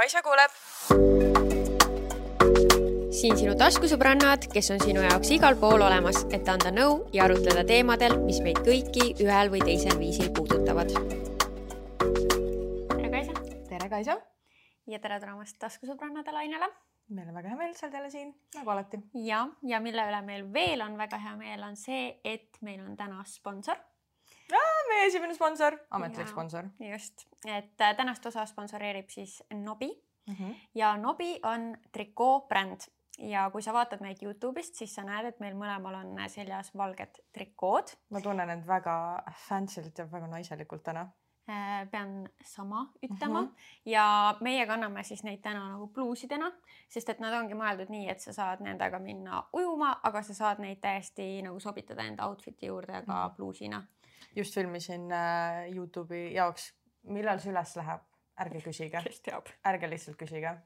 Kaisa kuuleb. siin sinu taskusõbrannad, kes on sinu jaoks igal pool olemas, et anda nõu ja arutleda teemadel, mis meid kõiki ühel või teisel viisil puudutavad. tere, Kaisa. tere, Kaisa. ja tere tulemast taskusõbrannade lainele. meil on väga hea meel, oled jälle siin, nagu alati. ja, ja mille üle meil veel on väga hea meel, on see, et meil on täna sponsor meie esimene sponsor, ametlik ja, sponsor. just, et äh, tänast osa sponsoreerib siis Nobi mm -hmm. ja Nobi on trikoobränd ja kui sa vaatad meid Youtube'ist, siis sa näed, et meil mõlemal on seljas valged trikood. ma tunnen end väga fancy'lt ja väga naiselikult täna äh, pean sama ütlema mm -hmm. ja meie kanname siis neid täna nagu pluusidena, sest et nad ongi mõeldud nii, et sa saad nendega minna ujuma, aga sa saad neid täiesti nagu sobitada enda outfit'i juurde ka mm -hmm. pluusina just filmisin äh, Youtube'i jaoks, millal see üles läheb, ärge küsige. ärge lihtsalt küsige.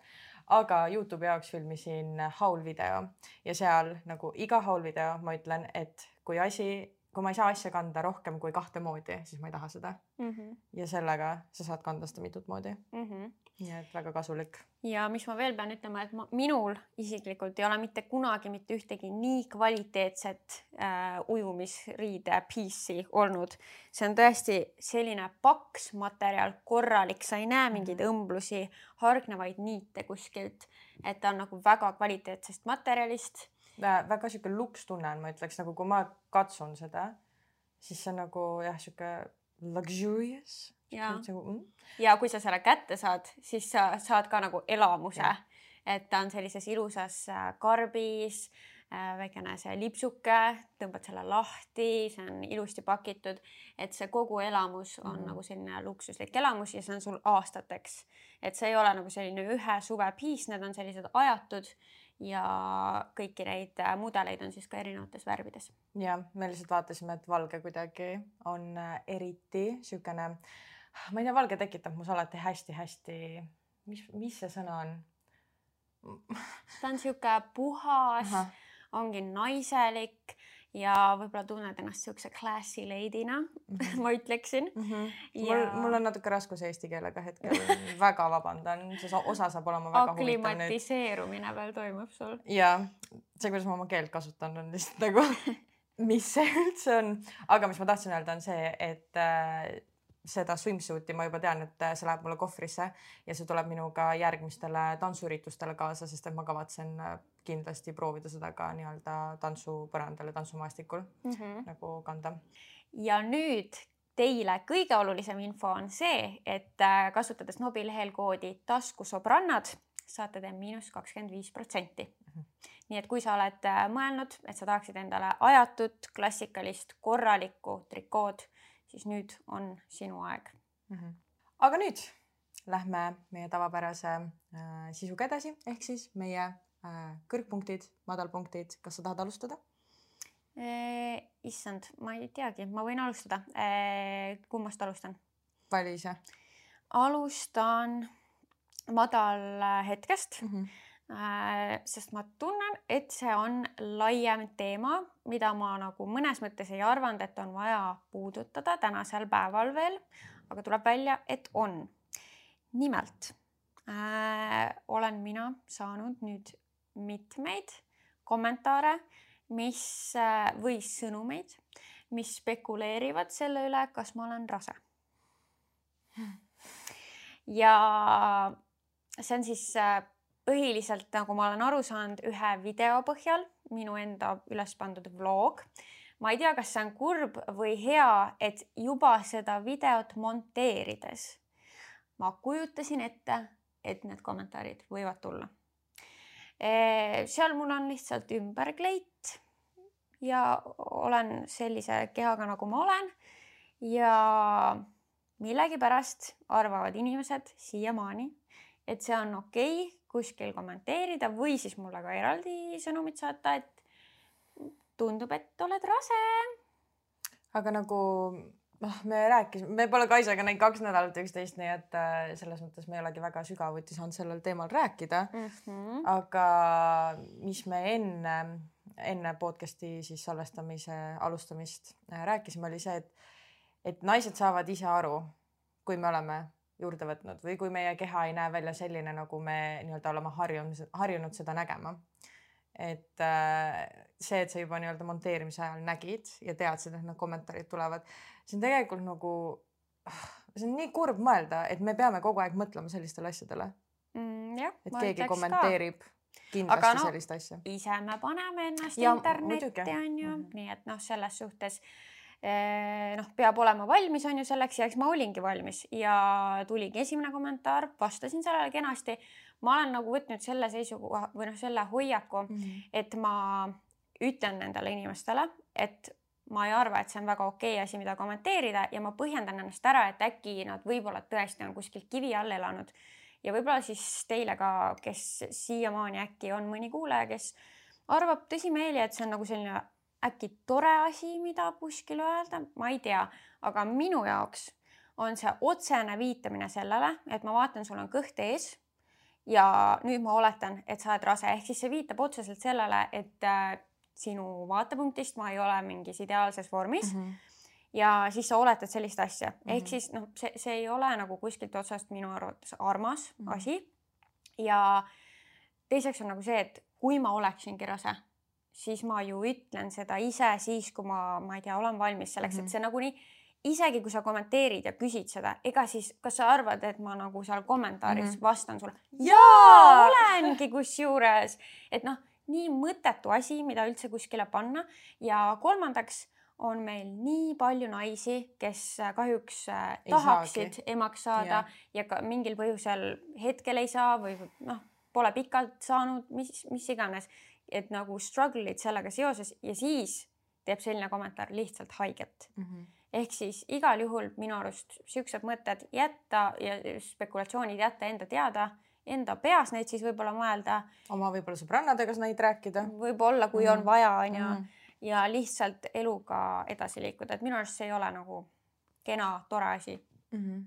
aga Youtube'i jaoks filmisin haulvideo ja seal nagu iga haulvideo ma ütlen, et kui asi, kui ma ei saa asja kanda rohkem kui kahte moodi, siis ma ei taha seda mm. -hmm. ja sellega sa saad kanda seda mitut moodi mm. -hmm nii et väga kasulik. ja mis ma veel pean ütlema, et ma, minul isiklikult ei ole mitte kunagi mitte ühtegi nii kvaliteetset äh, ujumisriide piece'i olnud. see on tõesti selline paks materjal, korralik, sa ei näe mingeid mhm. õmblusi, hargnevaid niite kuskilt, et ta on nagu väga kvaliteetsest materjalist väga sihuke lukstunne on, ma ütleks nagu, kui ma katsun seda, siis see on nagu jah, sihuke luxurious ja, mm. ja kui sa selle kätte saad, siis sa saad ka nagu elamuse, et ta on sellises ilusas äh, karbis, äh, väikene see lipsuke, tõmbad selle lahti, see on ilusti pakitud, et see kogu elamus on mm. nagu selline luksuslik elamus ja see on sul aastateks, et see ei ole nagu selline ühe suve piis, need on sellised ajatud ja kõiki neid äh, mudeleid on siis ka erinevates värvides. Ja me lihtsalt vaatasime, et valge kuidagi on eriti niisugune äh, ma ei tea, valge tekitab mus alati hästi-hästi, mis, mis see sõna on? ta on sihuke puhas, ongi naiselik ja võib-olla tunned ennast siukse classy lady'na mm, -hmm. ma ütleksin mm. -hmm. Ja... mul, mul on natuke raskus eesti keelega hetkel väga vabandan, see osa saab olema väga huvitav nüüd. aklimatiseerumine veel toimub sul. ja see, kuidas ma oma keelt kasutan, on lihtsalt nagu mis see üldse on, aga mis ma tahtsin öelda, on see, et äh, seda swimsuit'i ma juba tean, et see läheb mulle kohvrisse ja see tuleb minuga järgmistele tantsuüritustele kaasa, sest et ma kavatsen äh, kindlasti proovida seda ka nii-öelda tantsupõrandal ja tantsumaastikul mm -hmm. nagu kanda. ja nüüd teile kõige olulisem info on see, et äh, kasutades Nobi lehel koodi taskusobrannad saate te miinus kakskümmend viis protsenti. Mhm. nii et kui sa oled äh, mõelnud, et sa tahaksid endale ajatud klassikalist korralikku trikood siis nüüd on sinu aeg mm. -hmm. aga nüüd lähme meie tavapärase äh, sisuga edasi, ehk siis meie äh, kõrgpunktid, madalpunktid, kas sa tahad alustada? issand, ma ei teagi, ma võin alustada. Äh, kummast alustan? vali ise. alustan madalhetkest mm. -hmm Äh, sest ma tunnen, et see on laiem teema, mida ma nagu mõnes mõttes ei arvanud, et on vaja puudutada tänasel päeval veel, aga tuleb välja, et on. nimelt äh, olen mina saanud nüüd mitmeid kommentaare, mis äh, või sõnumeid, mis spekuleerivad selle üle, kas ma olen rase. ja see on siis äh, põhiliselt, nagu ma olen aru saanud, ühe video põhjal, minu enda üles pandud vlog. ma ei tea, kas see on kurb või hea, et juba seda videot monteerides ma kujutasin ette, et need kommentaarid võivad tulla. seal mul on lihtsalt ümberkleit ja olen sellise kehaga, nagu ma olen ja millegipärast arvavad inimesed siiamaani, et see on okei okay, kuskil kommenteerida või siis mulle ka eraldi sõnumit saata, et tundub, et oled rase. aga nagu noh, me rääkisime, me pole Kaisaga näinud kaks nädalat üksteist, nii et äh, selles mõttes me ei olegi väga sügavuti saanud sellel teemal rääkida mm. -hmm. aga mis me enne, enne podcast'i siis salvestamise alustamist äh, rääkisime, oli see, et, et naised saavad ise aru, kui me oleme juurde võtnud või kui meie keha ei näe välja selline, nagu me nii-öelda oleme harjunud, harjunud seda nägema. et äh, see, et sa juba nii-öelda monteerimise ajal nägid ja teadsid, et need kommentaarid tulevad, see on tegelikult nagu, see on nii kurb mõelda, et me peame kogu aeg mõtlema sellistele asjadele mm,. et keegi kommenteerib ka. kindlasti Aga no, sellist asja. ise me paneme ennast Ja, internetti, on ju Mhm. nii et noh, selles suhtes noh, peab olema valmis, on ju selleks ja eks ma olingi valmis ja tuligi esimene kommentaar, vastasin sellele kenasti. ma olen nagu võtnud selle seisukoha või noh, selle hoiaku, Mhm. et ma ütlen nendele inimestele, et ma ei arva, et see on väga okei asi, mida kommenteerida ja ma põhjendan ennast ära, et äkki nad võib-olla tõesti on kuskil kivi all elanud ja võib-olla siis teile ka, kes siiamaani äkki on mõni kuulaja, kes arvab tõsimeeli, et see on nagu selline äkki tore asi, mida kuskil öelda, ma ei tea, aga minu jaoks on see otsene viitamine sellele, et ma vaatan, sul on kõht ees ja nüüd ma oletan, et sa oled rase, ehk siis see viitab otseselt sellele, et äh, sinu vaatepunktist ma ei ole mingis ideaalses vormis mm. Mhm. ja siis sa oletad sellist asja mm, -hmm. ehk Mhm. siis noh, see, see ei ole nagu kuskilt otsast minu arvates armas mm. -hmm. asi. ja teiseks on nagu see, et kui ma oleksingi rase, siis ma ju ütlen seda ise siis, kui ma, ma ei tea, olen valmis selleks mm, -hmm. Mhm. et see nagunii isegi kui sa kommenteerid ja küsid seda, ega siis, kas sa arvad, et ma nagu seal kommentaaris mm Mhm. -hmm. vastan sulle? Jaa! olengi kusjuures, et noh, nii mõttetu asi, mida üldse kuskile panna ja kolmandaks on meil nii palju naisi, kes äh, kahjuks äh, Ei tahaksid saagi. emaks saada Jah. ja ka mingil põhjusel hetkel ei saa või noh, pole pikalt saanud, mis, mis iganes, et nagu struggle'id sellega seoses ja siis teeb selline kommentaar lihtsalt haiget Mhm. ehk siis igal juhul minu arust siuksed mõtted jätta ja spekulatsioonid jätta enda teada, enda peas neid siis võib-olla mõelda, oma võib-olla sõbrannadega neid rääkida. võib-olla kui on Mhm. vaja, onju, Mhm. ja lihtsalt eluga edasi liikuda, et minu arust see ei ole nagu kena, tore asi. Mhm.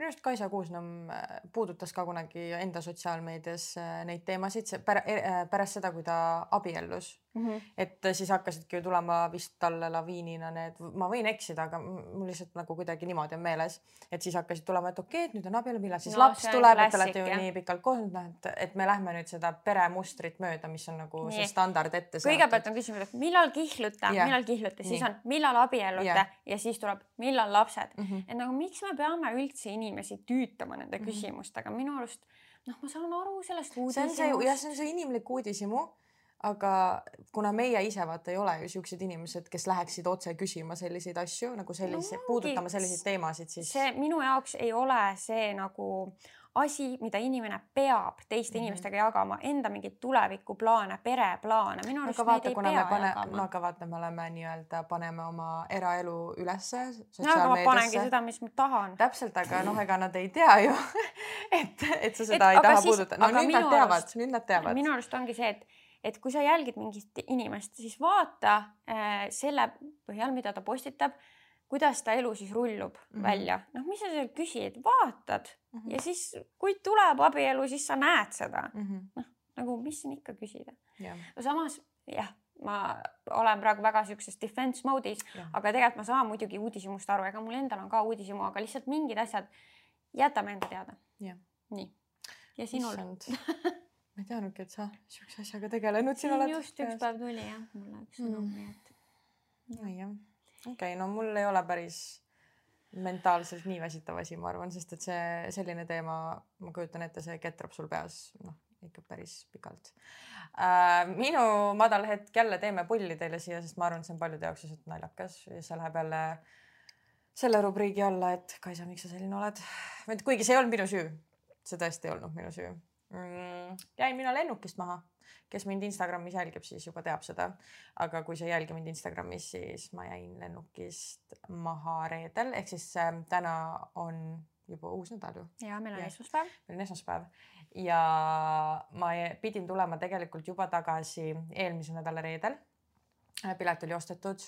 Minu arust Kaisa Kuusnõmm äh, puudutas ka kunagi enda sotsiaalmeedias äh, neid teemasid pär, äh, pärast seda, kui ta abiellus, Mm -hmm. et äh, siis hakkasidki ju tulema vist talle laviinina need, ma võin eksida, aga mul lihtsalt nagu kuidagi niimoodi on meeles, et siis hakkasid tulema, et okei okay,, et nüüd on abielu, millal siis No laps tuleb, et te olete ju jah. nii pikalt koos, noh, et, et me lähme nüüd seda peremustrit mööda, mis on nagu Nii. see standard ette kõigepealt on küsimus, et millal kihlute, millal kihlute, siis on millal abiellute Jah. ja siis tuleb millal lapsed. mm. -hmm. et nagu miks me peame üldse inimesi tüütama nende Mhm. küsimustega, minu arust noh, ma saan aru sellest see, jah, uudishimust. see on see inimlik uudishimu, aga kuna meie ise vaata ei ole ju siuksed inimesed, kes läheksid otse küsima selliseid asju nagu sellise No no, puudutama selliseid teemasid, siis see minu jaoks ei ole see nagu asi, mida inimene peab teiste mm. -hmm. inimestega jagama, enda mingeid tulevikuplaane, pereplaane, arust aga vaata, kuna me pane, no aga vaata, me oleme nii-öelda, paneme oma eraelu ülesse no aga ma panengi seda, mis ma tahan. täpselt, aga noh, ega nad ei tea ju et, et sa seda Et ei taha siis- puudutada. no nüüd nad teavad nüüd nad teavad. minu arust ongi see, et, et kui sa jälgid mingit inimest, siis vaata äh, selle põhjal, mida ta postitab, kuidas ta elu siis rullub mm. -hmm. välja. noh, mis sa seal küsid, vaatad Mhm. ja siis, kui tuleb abielu, siis sa näed seda Mhm, nagu, mis siin ikka küsida. no samas jah, ma olen praegu väga siukses defense mode'is, aga tegelikult ma saan muidugi uudishimust aru, ega mul endal on ka uudishimu, aga lihtsalt mingid asjad jätame enda teada. Nii. ja sinul? ma ei teadnudki, et sa siukse asjaga tegelenud siin siin oled. just üks päev tuli jah, mulle üks sõnum Mm. mm., nii et ai jah, okei okay,, no mul ei ole päris mentaalselt nii väsitav asi, ma arvan, sest et see selline teema, ma kujutan ette, see ketrab sul peas noh, ikka päris pikalt äh,. minu madal hetk jälle teeme pulli teile siia, sest ma arvan, et see on paljude jaoks lihtsalt naljakas ja see läheb jälle selle rubriigi alla, et Kaisa, miks sa selline oled. kuigi see ei olnud minu süü, see tõesti ei olnud minu süü mm,. Jäin mina lennukist maha kes mind Instagramis jälgib, siis juba teab seda. aga kui sa ei jälgi mind Instagramis, siis ma jäin lennukist maha reedel, ehk siis äh, täna on juba uus nädal ju, ja meil on esmaspäev. meil on esmaspäev ja ma pidin tulema tegelikult juba tagasi eelmise nädala reedel. pilet oli ostetud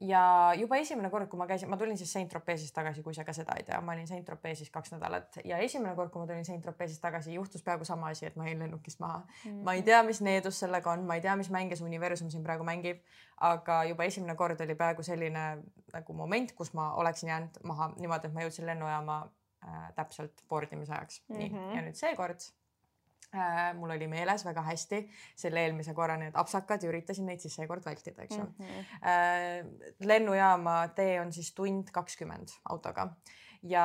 ja juba esimene kord, kui ma käisin, ma tulin siis Saint-Tropez'ist tagasi, kui sa ka seda ei tea, ma olin Saint-Tropez'is kaks nädalat ja esimene kord, kui ma tulin Saint-Tropez'ist tagasi, juhtus peaaegu sama asi, et ma jäin lennukist maha ma ei tea, mis needus sellega on, ma ei tea, mis mänge see universum siin praegu mängib, aga juba esimene kord oli peaaegu selline nagu moment, kus ma oleksin jäänud maha niimoodi, et ma jõudsin lennujaama äh, täpselt board imise ajaks mm. -hmm. nii Mhm. ja nüüd seekord mul oli meeles väga hästi selle eelmise korra need apsakad ja üritasin neid siis seekord vältida, eks ju mm. -hmm. Äh, lennujaama tee on siis tund kakskümmend autoga ja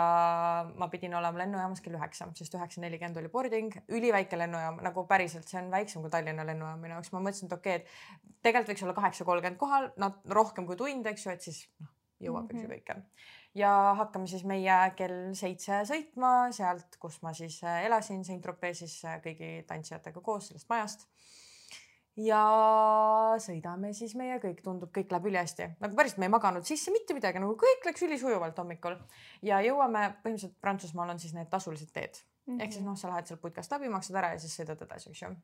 ma pidin olema lennujaamas kell üheksa, sest üheksa nelikümmend oli boarding, üliväike lennujaam, nagu päriselt, see on väiksem kui Tallinna lennujaam minu jaoks, ma mõtlesin, et okei okay,, et tegelikult võiks olla kaheksa kolmkümmend kohal, no rohkem kui tund, eks ju, et siis noh, jõuab mm -hmm. eks ju kõike. Ja hakkame siis meie kell seitse sõitma sealt, kus ma siis äh, elasin Saint-Tropez'is äh, kõigi tantsijatega koos sellest majast ja sõidame siis meie kõik, tundub, kõik läheb ülihästi, nagu päriselt me ei maganud sisse mitte midagi, nagu kõik läks ülisujuvalt hommikul ja jõuame põhimõtteliselt Prantsusmaal on siis need tasulised teed mm -hmm. ehk siis noh, sa lähed sealt putkast läbi, maksad ära ja siis sõidad edasi, eks ju.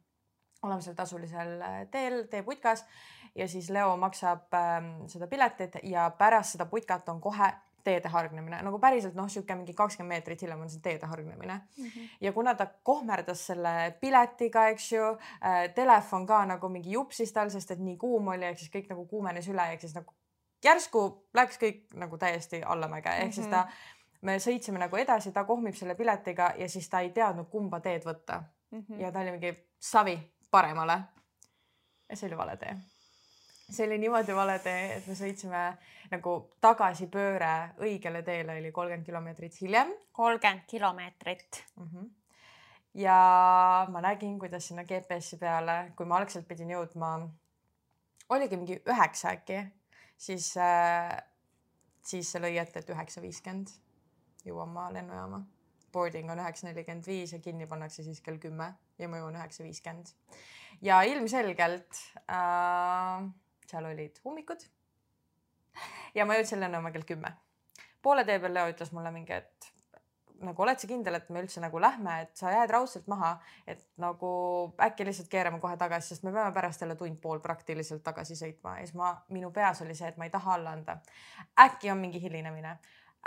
oleme seal tasulisel äh, teel, teeputkas ja siis Leo maksab ähm, seda piletit ja pärast seda putkat on kohe teede hargnemine nagu päriselt noh, sihuke mingi kakskümmend meetrit hiljem on see teede hargnemine mm. -hmm. ja kuna ta kohmerdas selle piletiga, eks ju äh,, telefon ka nagu mingi jupsis tal, sest et nii kuum oli, ehk siis kõik nagu kuumenes üle, ehk siis nagu järsku läks kõik nagu täiesti allamäge, ehk mm -hmm. siis ta, me sõitsime nagu edasi, ta kohmib selle piletiga ja siis ta ei teadnud, kumba teed võtta mm. -hmm. ja ta oli mingi savi paremale. ja see oli vale tee see oli niimoodi vale tee, et me sõitsime nagu tagasipööre õigele teele oli kolmkümmend kilomeetrit hiljem. kolmkümmend kilomeetrit mm. -hmm. ja ma nägin, kuidas sinna GPS-i peale, kui ma algselt pidin jõudma, oligi mingi üheksa äkki, siis äh,, siis see lõi ette, et üheksa viiskümmend jõuan ma lennujaama. Boarding on üheksa nelikümmend viis ja kinni pannakse siis kell kümme ja ma jõuan üheksa viiskümmend. ja ilmselgelt äh, seal olid ummikud. ja ma jõudsin lennujaama kell kümme. poole tee peal Leo ütles mulle mingi, et nagu oled sa kindel, et me üldse nagu lähme, et sa jääd raudselt maha, et nagu äkki lihtsalt keerame kohe tagasi, sest me peame pärast jälle tund-pool praktiliselt tagasi sõitma ja siis ma, minu peas oli see, et ma ei taha alla anda. äkki on mingi hilinemine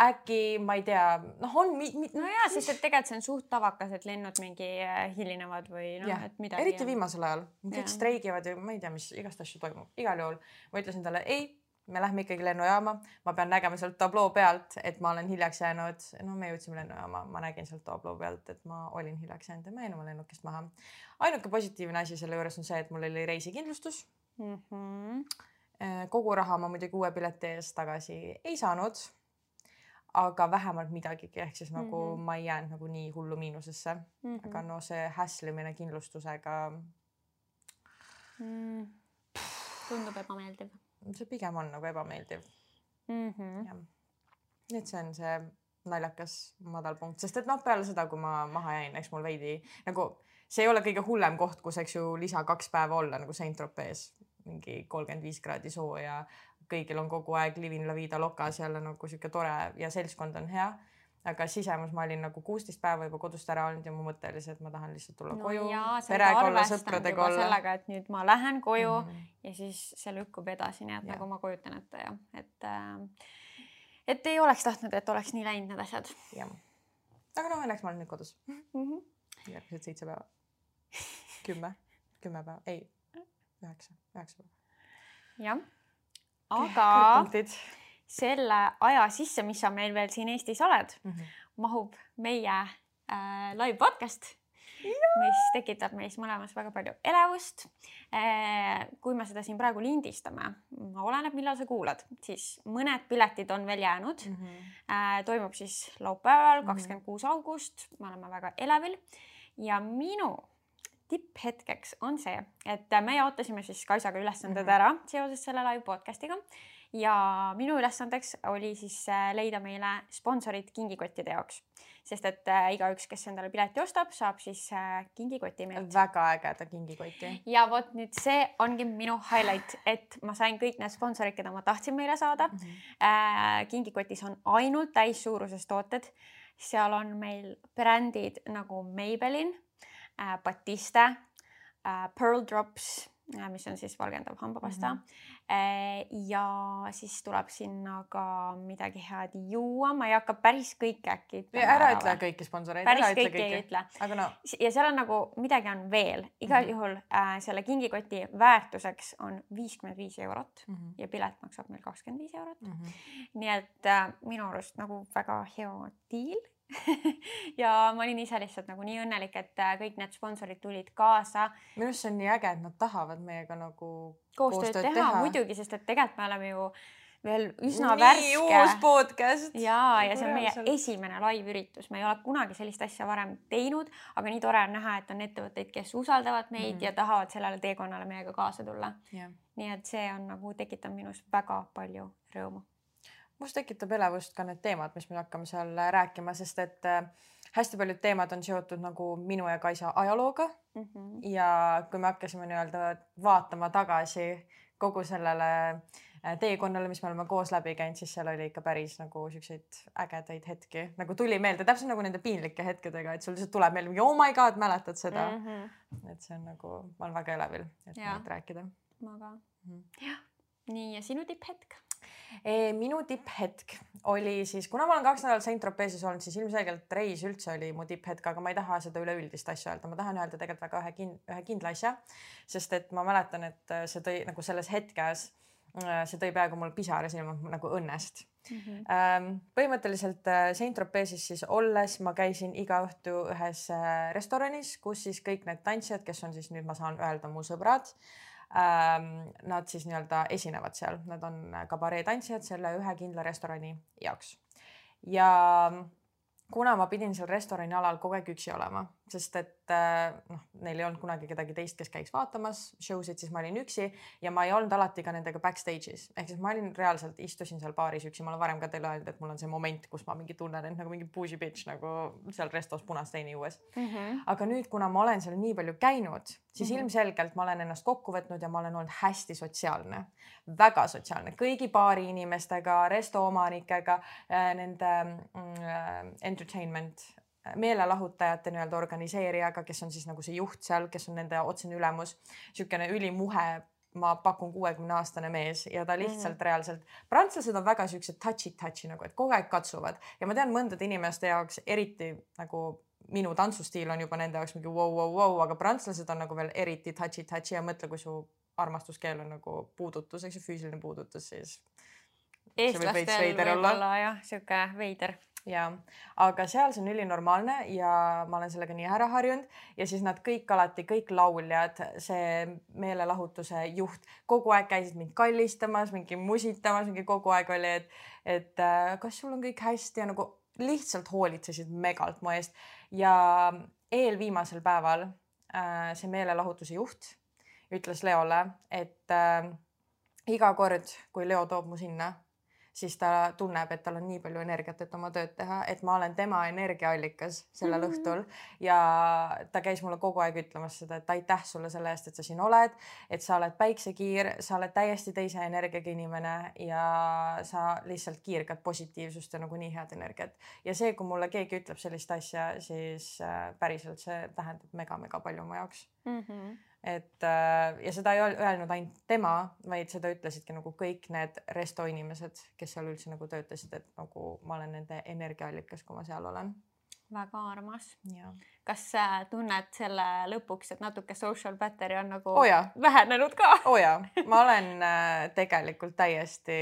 äkki ma ei tea, noh, on mi-, mi-. no jaa, sest et tegelikult see on suht tavakas, et lennud mingi äh, hilinevad või noh, et midagi. eriti viimasel ajal, kõik streigivad ja ma ei tea, mis igast asju toimub, igal juhul ma ütlesin talle ei, me lähme ikkagi lennujaama, ma pean nägema sealt tabloo pealt, et ma olen hiljaks jäänud. no me jõudsime lennujaama, ma nägin sealt tabloo pealt, et ma olin hiljaks jäänud ja ma jäin oma lennukist maha. ainuke positiivne asi selle juures on see, et mul oli reisikindlustus mm. -hmm. kogu raha ma muidugi uue pileti eest tagasi ei saanud aga vähemalt midagigi, ehk siis nagu mm -hmm. ma ei jäänud nagu nii hullu miinusesse mm. -hmm. aga no see häslimine kindlustusega mm.. tundub ebameeldiv. see pigem on nagu ebameeldiv mm. -hmm. nii et see on see naljakas madalpunkt, sest et noh, peale seda, kui ma maha jäin, eks mul veidi nagu see ei ole kõige hullem koht, kus, eks ju, lisa kaks päeva olla nagu Saint-Tropez mingi kolmkümmend viis kraadi sooja kõigil on kogu aeg livin la vida locas jälle nagu sihuke tore ja seltskond on hea. aga sisemus ma olin nagu kuusteist päeva juba kodust ära olnud ja mu mõte oli see, et ma tahan lihtsalt tulla no koju, perega olla, sõpradega olla. sellega, et nüüd ma lähen koju mm -hmm. ja siis see lükkub edasi, nii et ja. nagu ma kujutan ette jah, et äh, et ei oleks tahtnud, et oleks nii läinud need asjad. jah, aga noh, õnneks ma olen nüüd kodus mm -hmm. järgmised seitse päeva, kümme, kümme päeva, ei, üheksa, üheksa päeva. jah aga selle aja sisse, mis sa meil veel siin Eestis oled mm, -hmm. mahub meie äh, live podcast, mis tekitab meis mõlemas väga palju elevust äh,. kui me seda siin praegu lindistame, oleneb, millal sa kuulad, siis mõned piletid on veel jäänud mm. -hmm. Äh, toimub siis laupäeval, kakskümmend kuus august, me oleme väga elevil ja minu tipphetkeks on see, et me jaotasime siis Kaisaga ülesanded mm -hmm. ära seoses selle live podcast'iga ja minu ülesandeks oli siis äh, leida meile sponsorid kingikottide jaoks, sest et äh, igaüks, kes endale pileti ostab, saab siis äh, kingikoti meilt. väga ägeda kingikoti. ja vot nüüd see ongi minu highlight, et ma sain kõik need sponsorid, keda ma tahtsin meile saada mm. -hmm. kingikotis on ainult täissuuruses tooted, seal on meil brändid nagu Maybelline äh, Batiste äh,, Pearl Drops äh,, mis on siis valgendav hambapasta mm. -hmm. Äh, ja siis tuleb sinna ka midagi head juua, ma ei hakka päris kõike äkki ütlema. ära ütle kõiki sponsoreid. päris kõiki ei ütle. no. ja seal on nagu midagi on veel, igal mm -hmm. juhul äh, selle kingikoti väärtuseks on viiskümmend viis eurot mm -hmm. ja pilet maksab meil kakskümmend viis eurot mm. -hmm. nii et äh, minu arust nagu väga hea diil ja ma olin ise lihtsalt nagu nii õnnelik, et äh, kõik need sponsorid tulid kaasa. minu arust see on nii äge, et nad tahavad meiega nagu koostööd, koostööd teha, teha., muidugi, sest et tegelikult me oleme ju veel üsna nii värske. uus podcast. ja, ja see on meie esimene live-üritus, me ei ole kunagi sellist asja varem teinud, aga nii tore on näha, et on ettevõtteid, kes usaldavad meid mm ja tahavad sellele teekonnale meiega kaasa tulla yeah.. nii et see on nagu tekitanud minus väga palju rõõmu must tekitab elevust ka need teemad, mis me hakkame seal rääkima, sest et äh, hästi paljud teemad on seotud nagu minu ja Kaisa ajalooga mm. -hmm. ja kui me hakkasime nii-öelda vaatama tagasi kogu sellele äh, teekonnale, mis me oleme koos läbi käinud, siis seal oli ikka päris nagu siukseid ägedaid hetki, nagu tuli meelde täpselt nagu nende piinlike hetkedega, et sul lihtsalt tuleb meelde mingi oh my god, mäletad seda mm. -hmm. et see on nagu, ma olen väga elevil, et nendest rääkida. ma ka mm. -hmm. jah, nii ja sinu tipphetk minu tipphetk oli siis, kuna ma olen kaks nädalat Saint-Tropez'is olnud, siis ilmselgelt reis üldse oli mu tipphetk, aga ma ei taha seda üleüldist asja öelda, ma tahan öelda tegelikult väga ühe kin-, ühe kindla asja. sest et ma mäletan, et see tõi nagu selles hetkes, see tõi peaaegu mul pisara silma nagu õnnest mm. -hmm. põhimõtteliselt äh, Saint-Tropez'is siis olles ma käisin iga õhtu ühes äh, restoranis, kus siis kõik need tantsijad, kes on siis nüüd ma saan öelda mu sõbrad. Nad siis nii-öelda esinevad seal, nad on kabareetantsijad selle ühe kindla restorani jaoks. Ja kuna ma pidin seal restorani alal kogu aeg üksi olema, sest et äh, noh, neil ei olnud kunagi kedagi teist, kes käiks vaatamas show sid, siis ma olin üksi ja ma ei olnud alati ka nendega backstage'is ehk siis ma olin reaalselt, istusin seal baaris üksi, ma olen varem ka teile öelnud, et mul on see moment, kus ma mingi tunnen end nagu mingi bougie bitch nagu seal restos punast veini juues mm. -hmm. aga nüüd, kuna ma olen seal nii palju käinud, siis mm -hmm. ilmselgelt ma olen ennast kokku võtnud ja ma olen olnud hästi sotsiaalne, väga sotsiaalne kõigi baari inimestega, resto omanikega, äh, nende mm, entertainment meelelahutajate nii-öelda organiseerijaga, kes on siis nagu see juht seal, kes on nende otsene ülemus, niisugune ülimuhe ma pakun kuuekümne aastane mees ja ta lihtsalt mm -hmm. reaalselt, prantslased on väga siuksed touchy-touchy nagu, et kogu aeg katsuvad ja ma tean mõndade inimeste jaoks eriti nagu minu tantsustiil on juba nende jaoks mingi vau, vau, vau, aga prantslased on nagu veel eriti touchy-touchy ja mõtle, kui su armastuskeel on nagu puudutus, eks ju, füüsiline puudutus, siis. eestlastel võib olla jah, sihuke veider ja, aga seal see on ülinormaalne ja ma olen sellega nii ära harjunud. Ja siis nad kõik alati, kõik lauljad, see meelelahutuse juht kogu aeg käisid mind kallistamas, mingi musitamas, mingi kogu aeg oli, et, et äh, kas sul on kõik hästi? Ja nagu lihtsalt hoolitsesid megalt mu eest. Ja eelviimasel päeval äh, see meelelahutuse juht ütles Leole, et äh, iga kord, kui Leo toob mu sinna siis ta tunneb, et tal on nii palju energiat, et oma tööd teha, et ma olen tema energiaallikas sellel mm -hmm. õhtul ja ta käis mulle kogu aeg ütlemas seda, et aitäh sulle selle eest, et sa siin oled, et sa oled päiksekiir, sa oled täiesti teise energiaga inimene ja sa lihtsalt kiirgad positiivsust ja nagu nii head energiat. ja see, kui mulle keegi ütleb sellist asja, siis äh, päriselt see tähendab mega-mega palju mu jaoks mm. -hmm et äh, ja seda ei öelnud ainult tema, vaid seda ütlesidki nagu kõik need resto inimesed, kes seal üldse nagu töötasid, et nagu ma olen nende energiaallikas, kui ma seal olen. väga armas. kas sa tunned selle lõpuks, et natuke social battery on nagu oh vähenenud ka? oo oh jaa, ma olen äh, tegelikult täiesti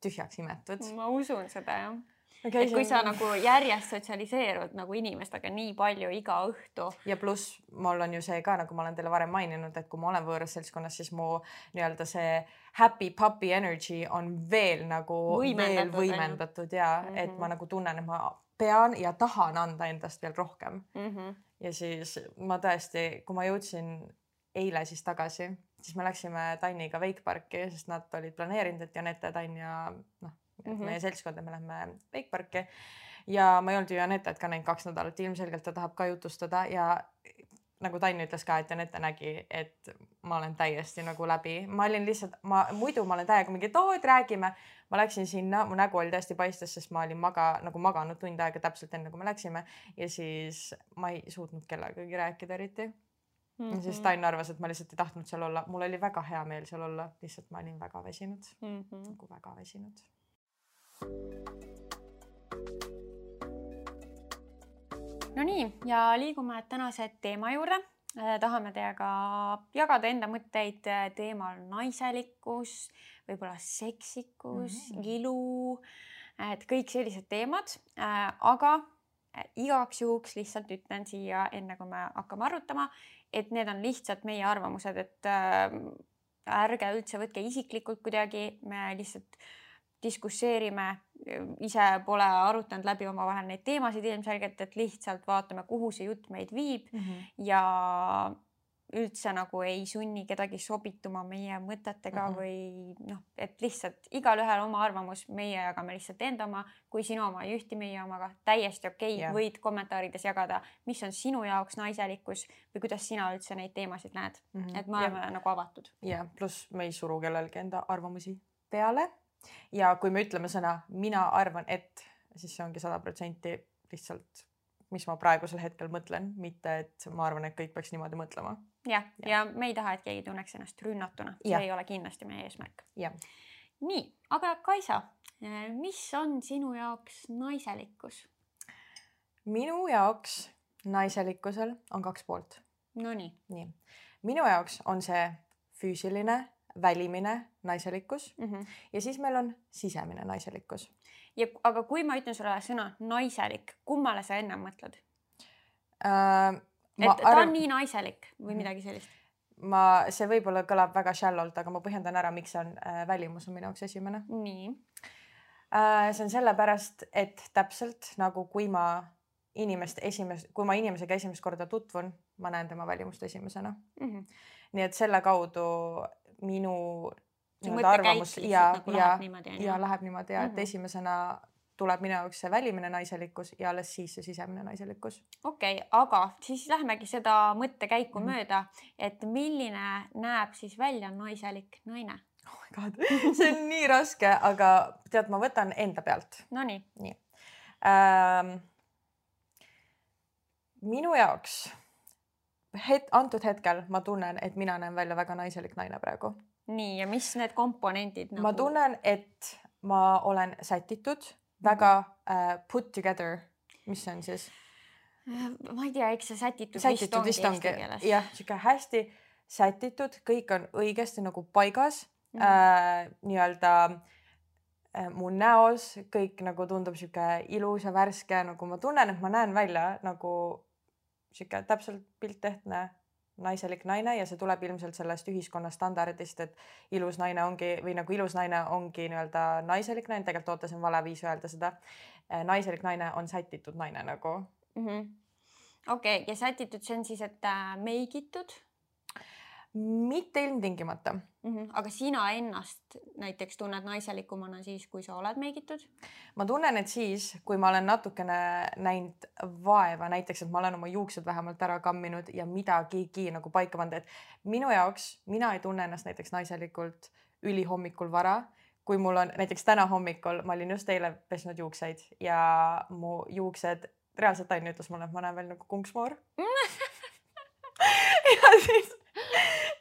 tühjaks imetud. ma usun seda jah okay,. et kui sa nagu järjest sotsialiseerud nagu inimestega nii palju iga õhtu. ja pluss mul on ju see ka, nagu ma olen teile varem maininud, et kui ma olen võõras seltskonnas, siis mu nii-öelda see happy puppy energy on veel nagu võimendatud, veel võimendatud ja mm -hmm. et ma nagu tunnen, et ma pean ja tahan anda endast veel rohkem mm. -hmm. ja siis ma tõesti, kui ma jõudsin eile siis tagasi, siis me läksime Tanniga Wake Parki, sest nad olid planeerinud, et Janette, Tann ja noh mm -hmm. meie seltskond ja me lähme Wake Parki. ja ma ei olnud ju Janetet ka näinud kaks nädalat, ilmselgelt ta tahab ka jutustada ja nagu Tann ütles ka, et Janette nägi, et ma olen täiesti nagu läbi, ma olin lihtsalt, ma muidu ma olen täiega mingi, et oo, et räägime. ma läksin sinna, mu nägu oli täiesti paistes, sest ma olin maga nagu maganud tund aega täpselt enne, kui me läksime ja siis ma ei suutnud kellegagi rääkida eriti mm. -hmm. siis mhm. Tann arvas, et ma lihtsalt ei tahtnud seal olla, mul oli väga hea meel seal olla, lihtsalt ma olin väga väsinud mm, -hmm. nagu väga väsinud Nonii ja liigume tänase teema juurde. Äh, tahame teiega jagada enda mõtteid äh, teemal naiselikkus, võib-olla seksikus mm, -hmm. ilu, et kõik sellised teemad. Äh, aga igaks juhuks lihtsalt ütlen siia, enne kui me hakkame arutama, et need on lihtsalt meie arvamused, et äh, ärge üldse võtke isiklikult kuidagi, me lihtsalt diskusseerime, ise pole arutanud läbi omavahel neid teemasid ilmselgelt, et lihtsalt vaatame, kuhu see jutt meid viib mm -hmm. ja üldse nagu ei sunni kedagi sobituma meie mõtetega mm -hmm. või noh, et lihtsalt igalühel oma arvamus, meie jagame lihtsalt enda oma, kui sinu oma ei ühti meie omaga, täiesti okei okay. yeah., võid kommentaarides jagada, mis on sinu jaoks naiselikkus või kuidas sina üldse neid teemasid näed mm, -hmm. et me oleme yeah. nagu avatud. ja yeah. pluss me ei suru kellelgi enda arvamusi peale ja kui me ütleme sõna mina arvan, et siis see ongi sada protsenti lihtsalt, mis ma praegusel hetkel mõtlen, mitte et ma arvan, et kõik peaks niimoodi mõtlema. jah, ja, ja me ei taha, et keegi tunneks ennast rünnatuna, see ja. ei ole kindlasti meie eesmärk. nii, aga Kaisa, mis on sinu jaoks naiselikkus? minu jaoks naiselikkusel on kaks poolt. Nonii. nii, minu jaoks on see füüsiline välimine naiselikkus mm -hmm. ja siis meil on sisemine naiselikkus. ja aga kui ma ütlen sulle sõna naiselik, kummale sa ennem mõtled äh,? et ta arv... on nii naiselik või mhm. midagi sellist? ma, see võib-olla kõlab väga shallow'lt, aga ma põhjendan ära, miks see on äh, välimus on minu jaoks esimene. nii äh,. see on sellepärast, et täpselt nagu kui ma inimest esimest, kui ma inimesega esimest korda tutvun, ma näen tema välimust esimesena mm. -hmm. nii et selle kaudu minu arvamus ja nagu, ja, ja läheb niimoodi ja mm -hmm. et mhm. esimesena tuleb minu jaoks see välimine naiselikkus ja alles siis see sisemine naiselikkus. okei okay,, aga siis lähmegi seda mõttekäiku mm mööda, et milline näeb siis välja naiselik naine? oh my god, see on nii raske, aga tead, ma võtan enda pealt. Nonii. nii ähm,. minu jaoks het-, antud hetkel ma tunnen, et mina näen välja väga naiselik naine praegu. Nii, ja mis need komponendid nagu...? ma tunnen, et ma olen sätitud, väga äh, put together, mis see on siis? Äh, ma ei tea, eks see sätitud, sätitud vist ongi keeles. jah, sihuke hästi sätitud, kõik on õigesti nagu paigas mm -hmm. äh, nii-öelda äh, mu näos kõik nagu tundub sihuke ilus ja värske, nagu ma tunnen, et ma näen välja nagu sihuke täpselt piltehtne naiselik naine ja see tuleb ilmselt sellest ühiskonna standardist, et ilus naine ongi või nagu ilus naine ongi nii-öelda naiselik naine, tegelikult oota, see on vale viis öelda seda. Äh, naiselik naine on sätitud naine nagu. Mm -hmm.. okei okay,, ja sätitud, see on siis, et äh, meigitud mitte ilmtingimata mm. -hmm. aga sina ennast näiteks tunned naiselikumana siis, kui sa oled meigitud? ma tunnen, et siis, kui ma olen natukene näinud vaeva, näiteks, et ma olen oma juuksed vähemalt ära kamminud ja midagigi nagu paika pannud, et minu jaoks, mina ei tunne ennast näiteks naiselikult ülihommikul vara kui mul on näiteks täna hommikul, ma olin just eile pesnud juukseid ja mu juuksed, reaalselt Ain ütles mulle, et ma näen veel nagu kunksmoor ja siis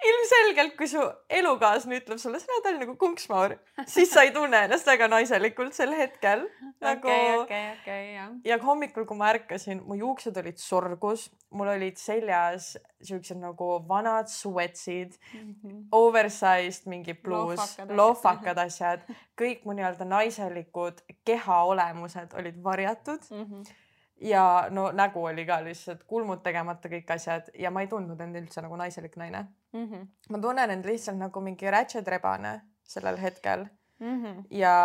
ilmselgelt, kui su elukaaslane ütleb sulle, sa välja nagu kunksmaur, siis sa ei tunne ennast väga naiselikult sel hetkel nagu.... okei, okei, okei, jah. ja hommikul, kui ma ärkasin, mu juuksed olid sorgus, mul olid seljas siuksed nagu vanad sweatsid mm, -hmm. oversized mingi bluus, lohvakad asjad, kõik mu nii-öelda naiselikud keha olemused olid varjatud mm. -hmm ja no nägu oli ka lihtsalt kulmud tegemata kõik asjad ja ma ei tundnud end üldse nagu naiselik naine mm. -hmm. ma tunnen end lihtsalt nagu mingi ratchet rebane sellel hetkel mm. -hmm. ja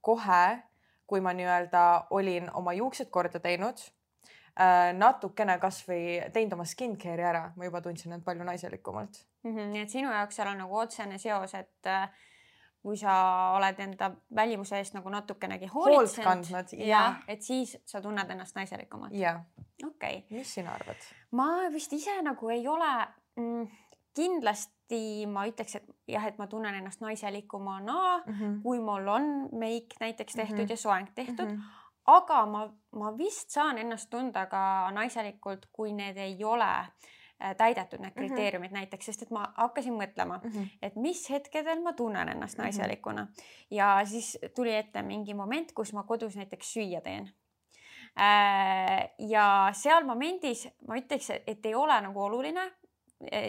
kohe, kui ma nii-öelda olin oma juuksed korda teinud äh,, natukene kasvõi teinud oma skincare'i ära, ma juba tundsin end palju naiselikumalt mm. -hmm. nii et sinu jaoks seal on nagu otsene seos, et äh, kui sa oled enda välimuse eest nagu natukenegi hoolitsenud ja et siis sa tunned ennast naiselikumalt. jah. okei okay.. mis sina arvad? ma vist ise nagu ei ole mm, kindlasti ma ütleks, et jah, et ma tunnen ennast naiselikumana mm, -hmm. kui mul on meik näiteks tehtud mm -hmm. ja soeng tehtud mm. -hmm. aga ma, ma vist saan ennast tunda ka naiselikult, kui need ei ole äh, täidetud need mhm. kriteeriumid mm -hmm. näiteks, sest et ma hakkasin mõtlema mm, -hmm. et mis hetkedel ma tunnen ennast mhm. naiselikuna mm -hmm. ja siis tuli ette mingi moment, kus ma kodus näiteks süüa teen äh, ja seal momendis ma ütleks, et ei ole nagu oluline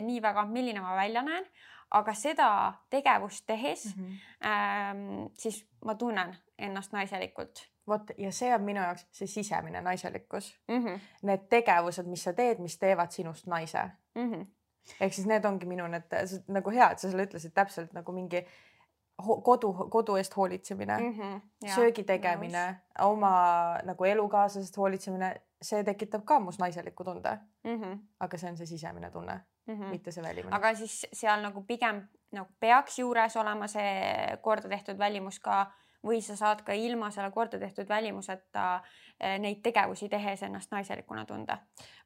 nii väga, milline ma välja näen, aga seda tegevust tehes mm -hmm. ähm, siis ma tunnen, ennast naiselikult vot ja see on minu jaoks see sisemine naiselikkus mm. -hmm. Need tegevused, mis sa teed, mis teevad sinust naise Mm -hmm. ehk siis need ongi minu need nagu hea, et sa selle ütlesid täpselt nagu mingi kodu, kodu eest hoolitsemine mm, Mm -hmm. -hmm. söögi tegemine, oma nagu elukaaslasest hoolitsemine, see tekitab ka mus naiseliku tunde, Mm -hmm. aga see on see sisemine tunne mm, Mm -hmm. mitte see välimine. aga siis seal nagu pigem nagu peaks juures olema see korda tehtud välimus ka või sa saad ka ilma selle korda tehtud välimuseta eh, neid tegevusi tehes ennast naiselikuna tunda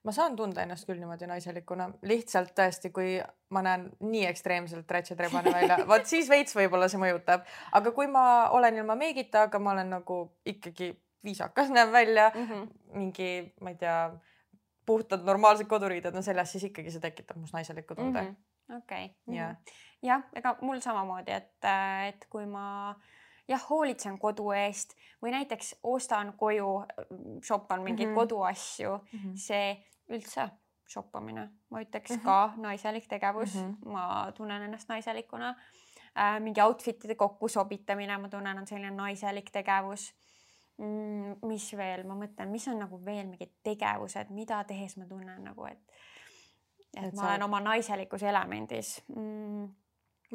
ma saan tunda ennast küll niimoodi naiselikuna, lihtsalt tõesti, kui ma näen nii ekstreemselt rätse trebane välja, vot siis veits võib-olla see mõjutab, aga kui ma olen ilma meigita, aga ma olen nagu ikkagi viisakas näen välja mm. -hmm. mingi, ma ei tea, puhtad normaalsed koduriided on seljas, siis ikkagi see tekitab must naiseliku tunde mm. Mhm. okei. Jah. jah, ega mul samamoodi, et, et kui ma jah, hoolitsen kodu eest või näiteks ostan koju, shoppan mingeid mm Mhm. -hmm. koduasju Mm -hmm. see üldse shoppamine, ma ütleks mm Mhm. -hmm. ka naiselik tegevus mm, Mhm. -hmm. ma tunnen ennast naiselikuna äh,. mingi outfit'ide kokkusobitamine, ma tunnen, on selline naiselik tegevus mm,. Mis veel, ma mõtlen, mis on nagu veel mingid tegevused, mida tehes ma tunnen nagu, et et, Et ma olen oma naiselikus elemendis mm,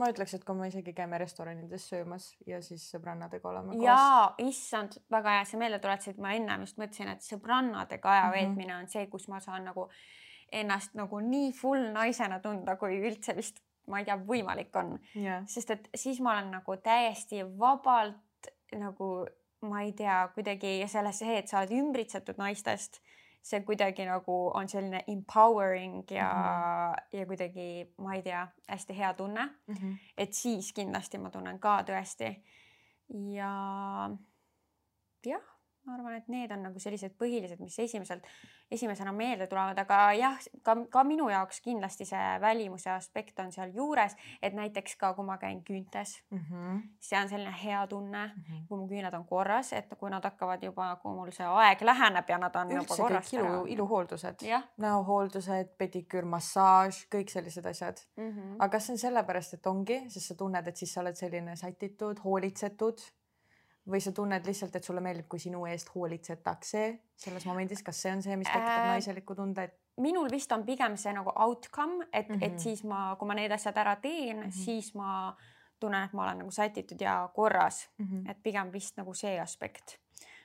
ma ütleks, et kui me isegi käime restoranides söömas ja siis sõbrannadega oleme koos. jaa, issand, väga hea, sa meelde tuletasid, ma ennem just mõtlesin, et sõbrannadega aja Mhm. veetmine on see, kus ma saan nagu ennast nagu nii full naisena tunda, kui üldse vist, ma ei tea, võimalik on. jah, sest et siis ma olen nagu täiesti vabalt nagu, ma ei tea, kuidagi selles see, et sa oled ümbritsetud naistest, see kuidagi nagu on selline empowering ja mm, -hmm. ja kuidagi, ma ei tea, hästi hea tunne Mhm. et siis kindlasti ma tunnen ka tõesti. ja jah, ma arvan, et need on nagu sellised põhilised, mis esimeselt, esimesena meelde tulevad, aga jah, ka, ka minu jaoks kindlasti see välimuse aspekt on sealjuures, et näiteks ka kui ma käin küüntes, Mhm. see on selline hea tunne, Mhm. kui mu küüned on korras, et kui nad hakkavad juba, kui mul see aeg läheneb ja nad on juba üldse korrast kõik ilu, iluhooldused, näohooldused, pediküür, massaaž, kõik sellised asjad mm -hmm. aga kas see on sellepärast, et ongi, sest sa tunned, et siis sa oled selline sätitud, hoolitsetud või sa tunned lihtsalt, et sulle meeldib, kui sinu eest hoolitsetakse selles momendis, kas see on see, mis tekitab Äh, naiseliku tunde, et minul vist on pigem see nagu outcome, et mm, -hmm. Mhm. et siis ma, kui ma need asjad ära teen mm, Mhm. -hmm. siis ma tunnen, et ma olen nagu sätitud ja korras, mm -hmm. et pigem vist nagu see aspekt.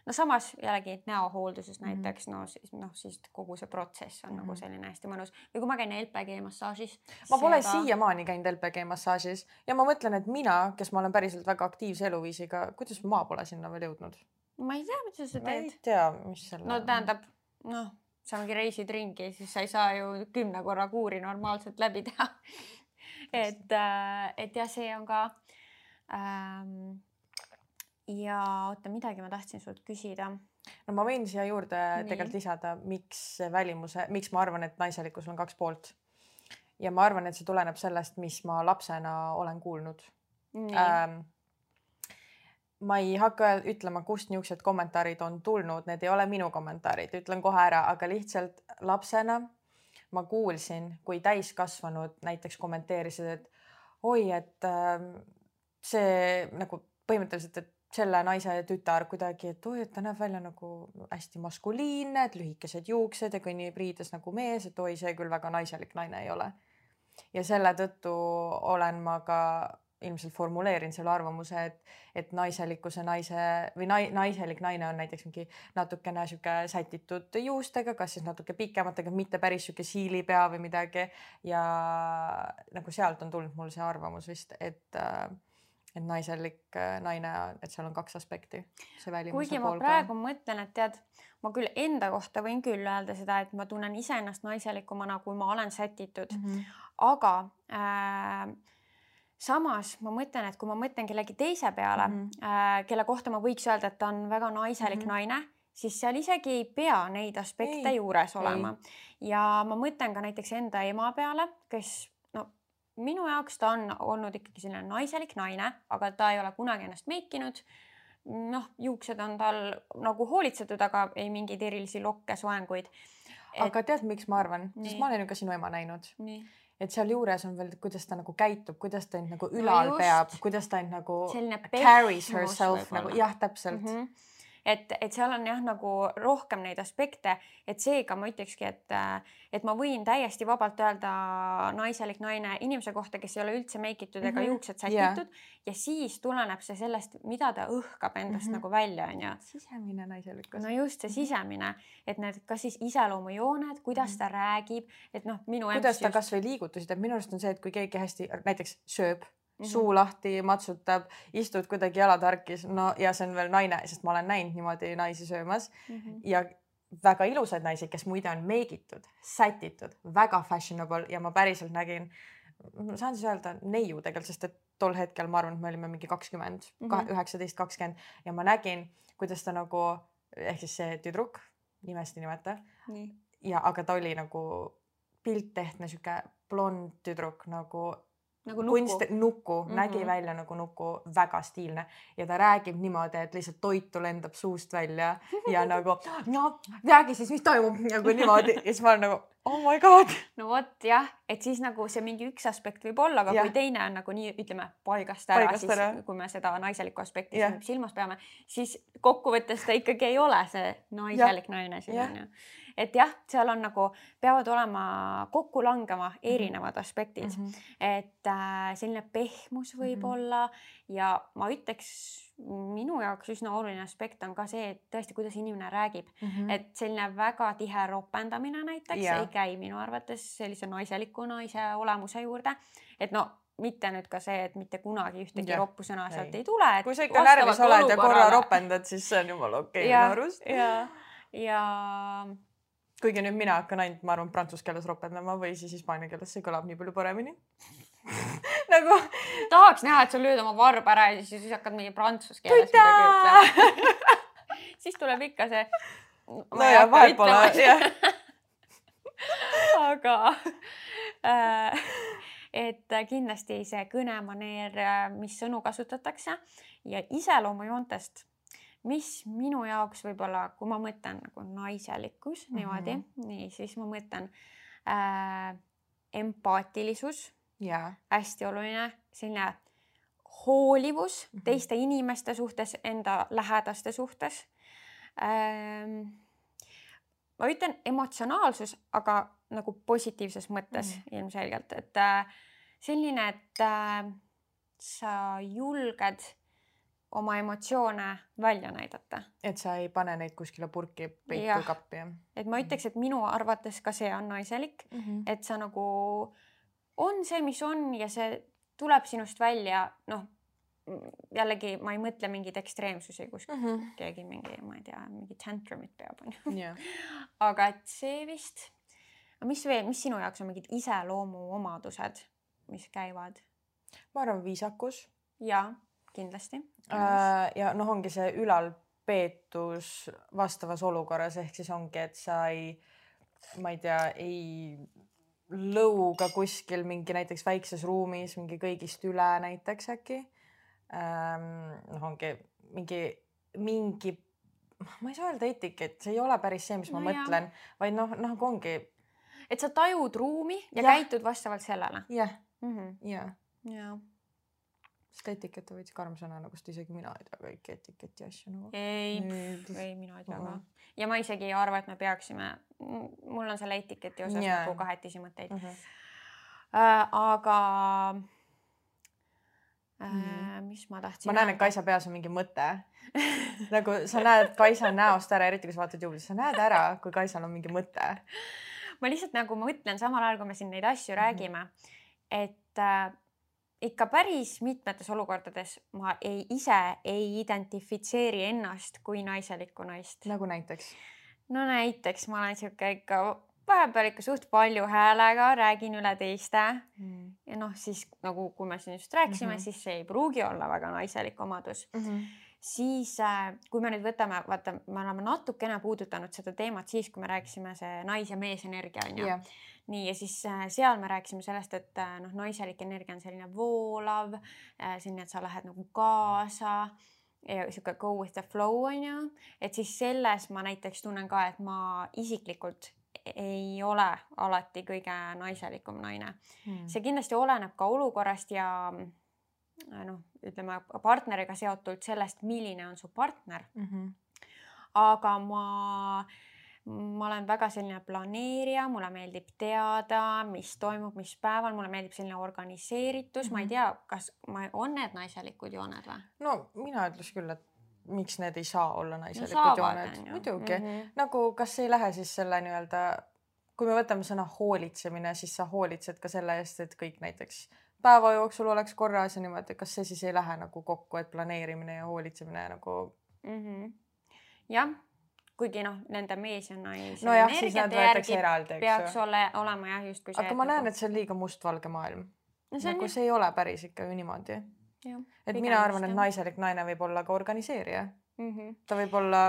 No samas jällegi näohoolduses Mhm. näiteks no siis noh, siis kogu see protsess on mm -hmm. nagu Mhm. selline hästi mõnus või kui ma käin LPG massaažis. ma pole siiamaani käinud LPG massaažis ja ma mõtlen, et mina, kes ma olen päriselt väga aktiivse eluviisiga, kuidas ma pole sinna veel jõudnud? ma ei tea, mida sa ma ei teed. tea, mis selle. no tähendab, noh, sa mingi reisid ringi, siis sa ei saa ju kümne korra kuuri normaalselt läbi teha. et, et jah, see on ka ähm, ja oota, midagi ma tahtsin sult küsida. no ma võin siia juurde Nii. tegelikult lisada, miks välimuse, miks ma arvan, et naiselikkusel on kaks poolt. ja ma arvan, et see tuleneb sellest, mis ma lapsena olen kuulnud ähm, ma ei hakka ütlema, kust niisugused kommentaarid on tulnud, need ei ole minu kommentaarid, ütlen kohe ära, aga lihtsalt lapsena ma kuulsin, kui täiskasvanud näiteks kommenteerisid, et oi, et äh, see nagu põhimõtteliselt, et selle naise tütar kuidagi, et oi, et ta näeb välja nagu hästi maskuliinne, et lühikesed juuksed ja kõnnib riides nagu mees, et oi, see küll väga naiselik naine ei ole. ja selle tõttu olen ma ka ilmselt formuleerin selle arvamuse, et, et naiselikkuse naise või nai, naiselik naine on näiteks mingi natukene sihuke sätitud juustega, kas siis natuke pikematega, mitte päris sihuke siilipea või midagi. ja nagu sealt on tulnud mul see arvamus vist, et, et naiselik naine, et seal on kaks aspekti. kuigi ma praegu mõtlen, et tead, ma küll enda kohta võin küll öelda seda, et ma tunnen iseennast naiselikumana, kui ma olen sätitud mm. -hmm. aga äh, samas ma mõtlen, et kui ma mõtlen kellegi teise peale mm, -hmm. äh, kelle kohta ma võiks öelda, et ta on väga naiselik mm -hmm. naine, siis seal isegi ei pea neid aspekte ei, juures olema. ja ma mõtlen ka näiteks enda ema peale, kes minu jaoks ta on olnud ikkagi selline naiselik naine, aga ta ei ole kunagi ennast meikinud. noh, juuksed on tal nagu hoolitsetud, aga ei mingeid erilisi lokke, soenguid. aga tead, miks ma arvan, sest ma olen ju ka sinu ema näinud et sealjuures on veel, kuidas ta nagu käitub, kuidas ta end nagu ülal just. peab, kuidas ta end nagu carries herself nagu jah, täpselt mm. -hmm. Et, et seal on jah, nagu rohkem neid aspekte, et seega ma ütlekski, et, et ma võin täiesti vabalt öelda naiselik naine inimese kohta, kes ei ole üldse make itud ega Mhm. juuksed sätitud. Ja siis tuleneb see sellest, mida ta õhkab endast Mhm. nagu välja, onju sisemine naiselikkus. No just see sisemine, et need, kas siis iseloomujooned, kuidas ta räägib, et noh, minu kuidas ta just- kasvõi liigutusi teeb, minu arust on see, et kui keegi hästi näiteks sööb Mhm. suu lahti, matsutab, istud kuidagi jalad harkis, no ja see on veel naine, sest ma olen näinud niimoodi naisi söömas Mhm. ja väga ilusaid naisi, kes muide on meigitud, sätitud, väga fashionable ja ma päriselt nägin, saan siis öelda neiu tegelikult, sest et tol hetkel ma arvan, et me olime mingi kakskümmend, Mhm. üheksateist, kakskümmend ja ma nägin, kuidas ta nagu ehk siis see tüdruk, nimest ei nimeta ja aga ta oli nagu pilttehtne sihuke blond tüdruk nagu nagu kunst nuku. nuku mm, -hmm. nägi Mhm. välja nagu nuku, väga stiilne ja ta räägib niimoodi, et lihtsalt toitu lendab suust välja ja nagu no räägi siis, mis toimub nagu niimoodi ja siis ma olen nagu oh my god. no vot jah, et siis nagu see mingi üks aspekt võib olla, aga Jah. kui teine on nagu nii, ütleme paigast ära, Paigast siis ära. kui me seda naiselikku aspekti silmas peame, siis kokkuvõttes ta ikkagi ei ole see naiselik naine siin onju. Et jah, seal on nagu, peavad olema kokku langema erinevad aspektid mm, -hmm. et äh, selline pehmus võib mm Mhm. -hmm. olla ja ma ütleks, minu jaoks üsna oluline aspekt on ka see, et tõesti, kuidas inimene räägib Mhm. et selline väga tihe ropendamine näiteks Jaa. ei käi minu arvates sellise naiseliku naise olemuse juurde. et no mitte nüüd ka see, et mitte kunagi ühtegi Jah, roppu sõna sealt ei. tule. kui sa ikka närvis oled ja korra. ropendad, siis see on jumala okei okay, minu arust. ja, ja kuigi nüüd mina hakkan ainult, ma arvan, prantsuse keeles ropendama või siis hispaania keeles, see kõlab nii palju paremini nagu tahaks näha, et sa lööd oma varba ära ja siis, siis hakkad mingi prantsuse keeles midagi ütlema. siis tuleb ikka see. no ja vahet pole, jah. aga äh, et kindlasti see kõnemaneer, mis sõnu kasutatakse ja iseloomujoontest, mis minu jaoks võib-olla, kui ma mõtlen nagu naiselikkus Mhm. niimoodi, nii siis ma mõtlen äh, empaatilisus, ja, hästi oluline, selline hoolivus Mhm. teiste inimeste suhtes, enda lähedaste suhtes ähm,. ma ütlen emotsionaalsus, aga nagu positiivses mõttes mm. -hmm. ilmselgelt, et äh, selline, et äh, sa julged oma emotsioone välja näidata. et sa ei pane neid kuskile purki peitu kappi, jah et ma ütleks, et minu arvates ka see on naiselik, mm. -hmm. et sa nagu on see, mis on ja see tuleb sinust välja, noh jällegi ma ei mõtle mingeid ekstreemsusi kuskil mm -hmm. keegi mingi, ma ei tea, mingi tantrumit peab onju, aga et see vist, mis veel, mis sinu jaoks on mingid iseloomuomadused, mis käivad ma arvan, viisakus ja kindlasti. Äh, ja noh, ongi see ülalpeetus vastavas olukorras ehk siis ongi, et sa ei, ma ei tea, ei lõuga kuskil mingi näiteks väikses ruumis mingi kõigist üle näiteks äkki. Ähm,. noh, ongi mingi, mingi, ma ei saa öelda etikett, see ei ole päris see, mis ma No mõtlen, vaid noh, nagu ongi. Et sa tajud ruumi ja, ja Jah. käitud vastavalt sellele. Jah, mm. -hmm. sest etikett on veits karm sõna, nagu sest isegi mina ei tea kõiki etiketi asju nagu. ei, Ei, mina ei tea ka Mhm. ja ma isegi ei arva, et me peaksime, mul on selle etiketi osas Jaa. nagu kahetisi mõtteid Mhm. äh,. aga Mhm. mis ma tahtsin ma näen, et Kaisa peas on mingi mõte. nagu sa näed Kaisa näost ära, eriti kui sa vaatad juublit, sa näed ära, kui Kaisal on mingi mõte. ma lihtsalt nagu mõtlen samal ajal, kui me siin neid asju Mhm. räägime, et äh, ikka päris mitmetes olukordades ma ei ise ei identifitseeri ennast kui naiselikku naist. nagu näiteks. no näiteks ma olen sihuke ikka vahepeal ikka suht palju häälega räägin üle teiste ja noh, siis nagu, kui me siin just rääkisime mm. -hmm. siis see ei pruugi olla väga naiselik omadus. Mhm. siis äh, kui me nüüd võtame, vaata, me oleme natukene puudutanud seda teemat siis, kui me rääkisime see nais- ja meesenergia onju jah, nii ja siis äh, seal me rääkisime sellest, et äh, noh, naiselik energia on selline voolav äh,, selline, et sa lähed nagu kaasa ja sihuke go with the flow on ju, et siis selles ma näiteks tunnen ka, et ma isiklikult ei ole alati kõige naiselikum naine Hmm. see kindlasti oleneb ka olukorrast ja äh, noh, ütleme partneriga seotult sellest, milline on su partner. Mhm. aga ma, ma olen väga selline planeerija, mulle meeldib teada, mis toimub, mis päeval, mulle meeldib selline organiseeritus mm, -hmm. ma ei Mhm. tea, kas ma, on need naiselikud jooned või? no mina ütleks küll, et miks need ei saa olla naiselikud saavad, jooned, muidugi mm. Mhm. nagu kas ei lähe siis selle nii-öelda, kui me võtame sõna hoolitsemine, siis sa hoolitsed ka selle eest, et kõik näiteks päeva jooksul oleks korras ja niimoodi, kas see siis ei lähe nagu kokku, et planeerimine ja hoolitsemine nagu mm. -hmm. jah, kuigi noh, nende mees ja naise nojah, siis nad võetakse eraldi, peaks eks ju. ole, olema jah, justkui see. aga ma näen, et see on liiga mustvalge maailm. no, nagu jah, see ei ole päris ikka ju niimoodi. jah. et mina arvan, et jah. naiselik naine võib olla ka organiseerija. mm. -hmm. ta võib olla,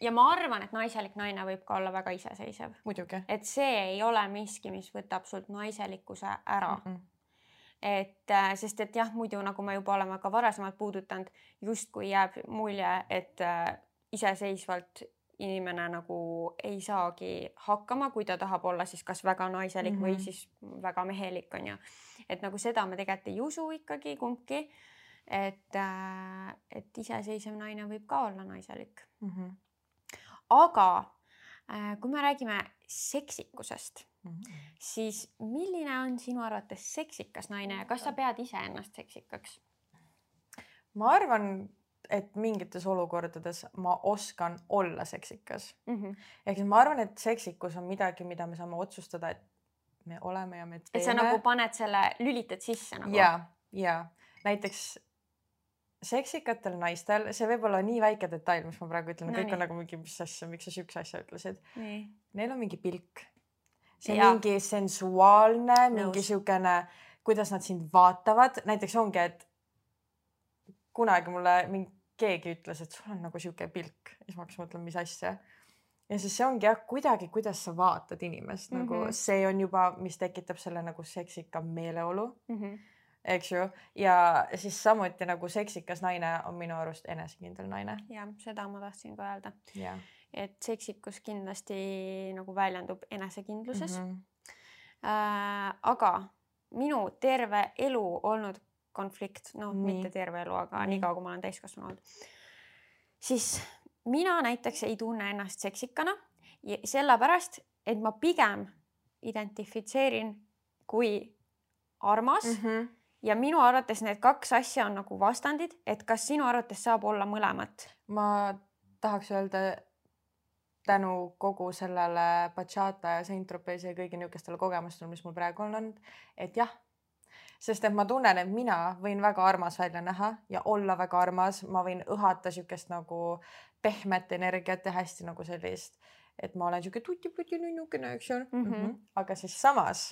ja ma arvan, et naiselik naine võib ka olla väga iseseisev, et see ei ole miski, mis võtab sult naiselikkuse ära mm. mm. -mm. et äh, sest et jah, muidu nagu me juba oleme ka varasemalt puudutanud, justkui jääb mulje, et äh, iseseisvalt inimene nagu ei saagi hakkama, kui ta tahab olla siis kas väga naiselik mm -hmm. või Mhm. siis väga mehelik on ju. et nagu seda me tegelikult ei usu ikkagi kumbki. et äh,, et iseseisev naine võib ka olla naiselik Mm -hmm. aga äh, kui me räägime seksikusest, Mm -hmm. siis milline on sinu arvates seksikas naine ja kas sa pead iseennast seksikaks? ma arvan, et mingites olukordades ma oskan olla seksikas. Mm -hmm. ehk siis ma arvan, et seksikus on midagi, mida me saame otsustada, et me oleme ja me et teeme. sa nagu paned selle, lülitad sisse nagu. ja, ja näiteks seksikatel naistel, see võib olla nii väike detail, mis ma praegu ütlen No kõik nii. on nagu mingi, mis asja, miks sa siukse asja ütlesid. Neil on mingi pilk. see on Jaa. mingi sensuaalne, mingi siukene, kuidas nad sind vaatavad, näiteks ongi, et kunagi mulle mingi keegi ütles, et sul on nagu sihuke pilk siis ma hakkasin mõtlema, mis asja. ja siis see ongi jah, kuidagi, kuidas sa vaatad inimest mm -hmm. nagu Mhm. see on juba, mis tekitab selle nagu seksika meeleolu, Mm -hmm. eks ju. ja siis samuti nagu seksikas naine on minu arust enesekindel naine. ja seda ma tahtsin ka öelda, jah. et seksikus kindlasti nagu väljendub enesekindluses mm. -hmm. Äh, aga minu terve elu olnud konflikt, noh, Nii. mitte terve elu, aga Nii. niikaua, kui ma olen täiskasvanu olnud, siis mina näiteks ei tunne ennast seksikana ja sellepärast, et ma pigem identifitseerin kui armas mm. -hmm. ja minu arvates need kaks asja on nagu vastandid, et kas sinu arvates saab olla mõlemat? ma tahaks öelda tänu kogu sellele bachata ja Saint-Tropezi ja kõigi niisugustele kogemustele, mis mul praegu on olnud, et jah, sest et ma tunnen, et mina võin väga armas välja näha ja olla väga armas, ma võin õhata niisugust nagu pehmet energiat ja hästi nagu sellist, et ma olen niisugune tuti-puti nunnukene, eks ju mm. -hmm. aga siis samas,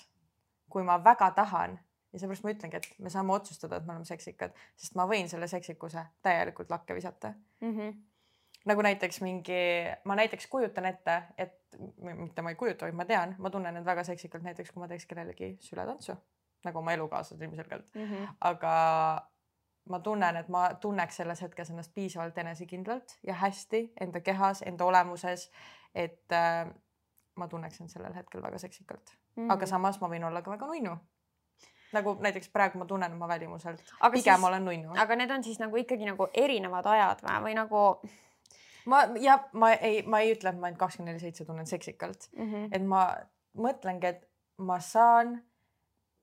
kui ma väga tahan ja seepärast ma ütlengi, et me saame otsustada, et me oleme seksikad, sest ma võin selle seksikuse täielikult lakke visata Mm -hmm. nagu näiteks mingi, ma näiteks kujutan ette, et mitte ma ei kujuta, vaid ma tean, ma tunnen end väga seksikalt näiteks, kui ma teeks kellelegi sületantsu nagu oma elukaaslased ilmselgelt, Mm -hmm. aga ma tunnen, et ma tunneks selles hetkes ennast piisavalt enesekindlalt ja hästi enda kehas, enda olemuses, et äh, ma tunneks end sellel hetkel väga seksikalt mm, -hmm. aga samas ma võin olla ka väga nunnu. nagu näiteks praegu ma tunnen oma välimuselt, pigem siis- olen nunnu. aga need on siis nagu ikkagi nagu erinevad ajad või, või nagu ma ja ma ei, ma ei ütle, et ma ainult kakskümmend neli seitse tunnen seksikalt, mm -hmm. et ma mõtlengi, et ma saan,